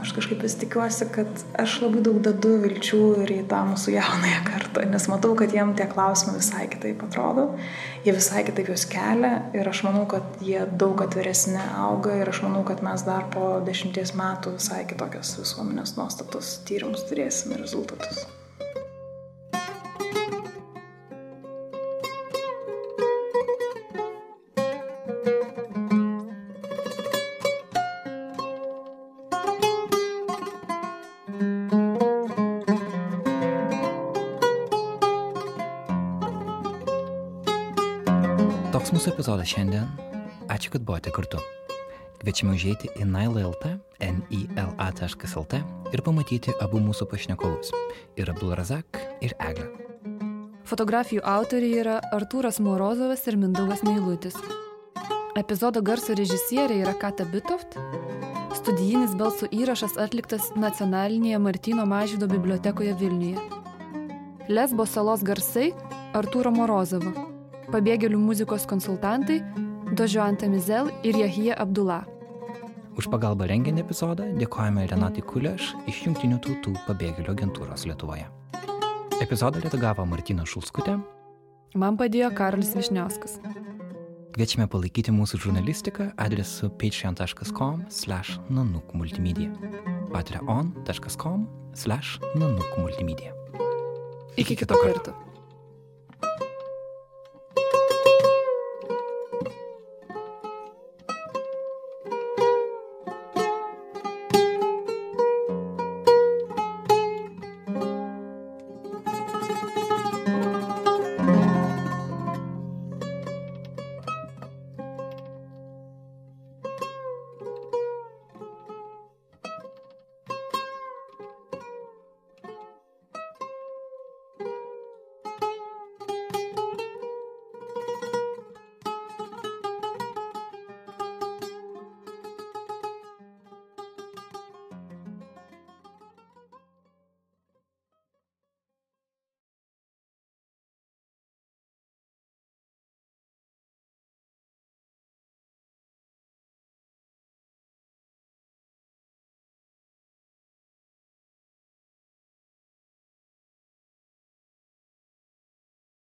aš kažkaip vis tikiuosi, kad aš labai daug dedu vilčių ir į tą mūsų jaunąją kartą, nes matau, kad jiem tie klausimai visai kitaip atrodo, jie visai kitaip juos kelia ir aš manau, kad jie daug atviresni auga ir aš manau, kad mes dar po dešimties metų visai kitokias visuomenės nuostatus tyrimus turėsime rezultatus. Epizodas šiandien. Ačiū, kad buvote kartu. Kviečiame užėti į naila.lt, nila.lt ir pamatyti abu mūsų pašnekovus - ir Abdulrazak, ir Eglę. Fotografijų autoriai yra Artūras Morozovas ir Mindaugas Meilutis. Epizodo garso režisierė yra Kata Bitoft. Studijinis balsų įrašas atliktas nacionalinėje Martino Mažydo bibliotekoje Vilniuje. Lesbo salos garsai Artūro Morozovo. Pabėgėlių muzikos konsultantai Dožuanta Mizel ir Jahija Abdullah. Už pagalbą rengiant epizodą dėkojame Renatai Kuleš iš Junktinių tautų pabėgėlių agentūros Lietuvoje. Epizodą redagavo Martina Šulskutė. Man padėjo Karolis Višniauskas. Kviečiame palaikyti mūsų žurnalistiką adresu patreon.com slash nanuk multimedia. patreon.com slash nanuk multimedia. Iki kito karto.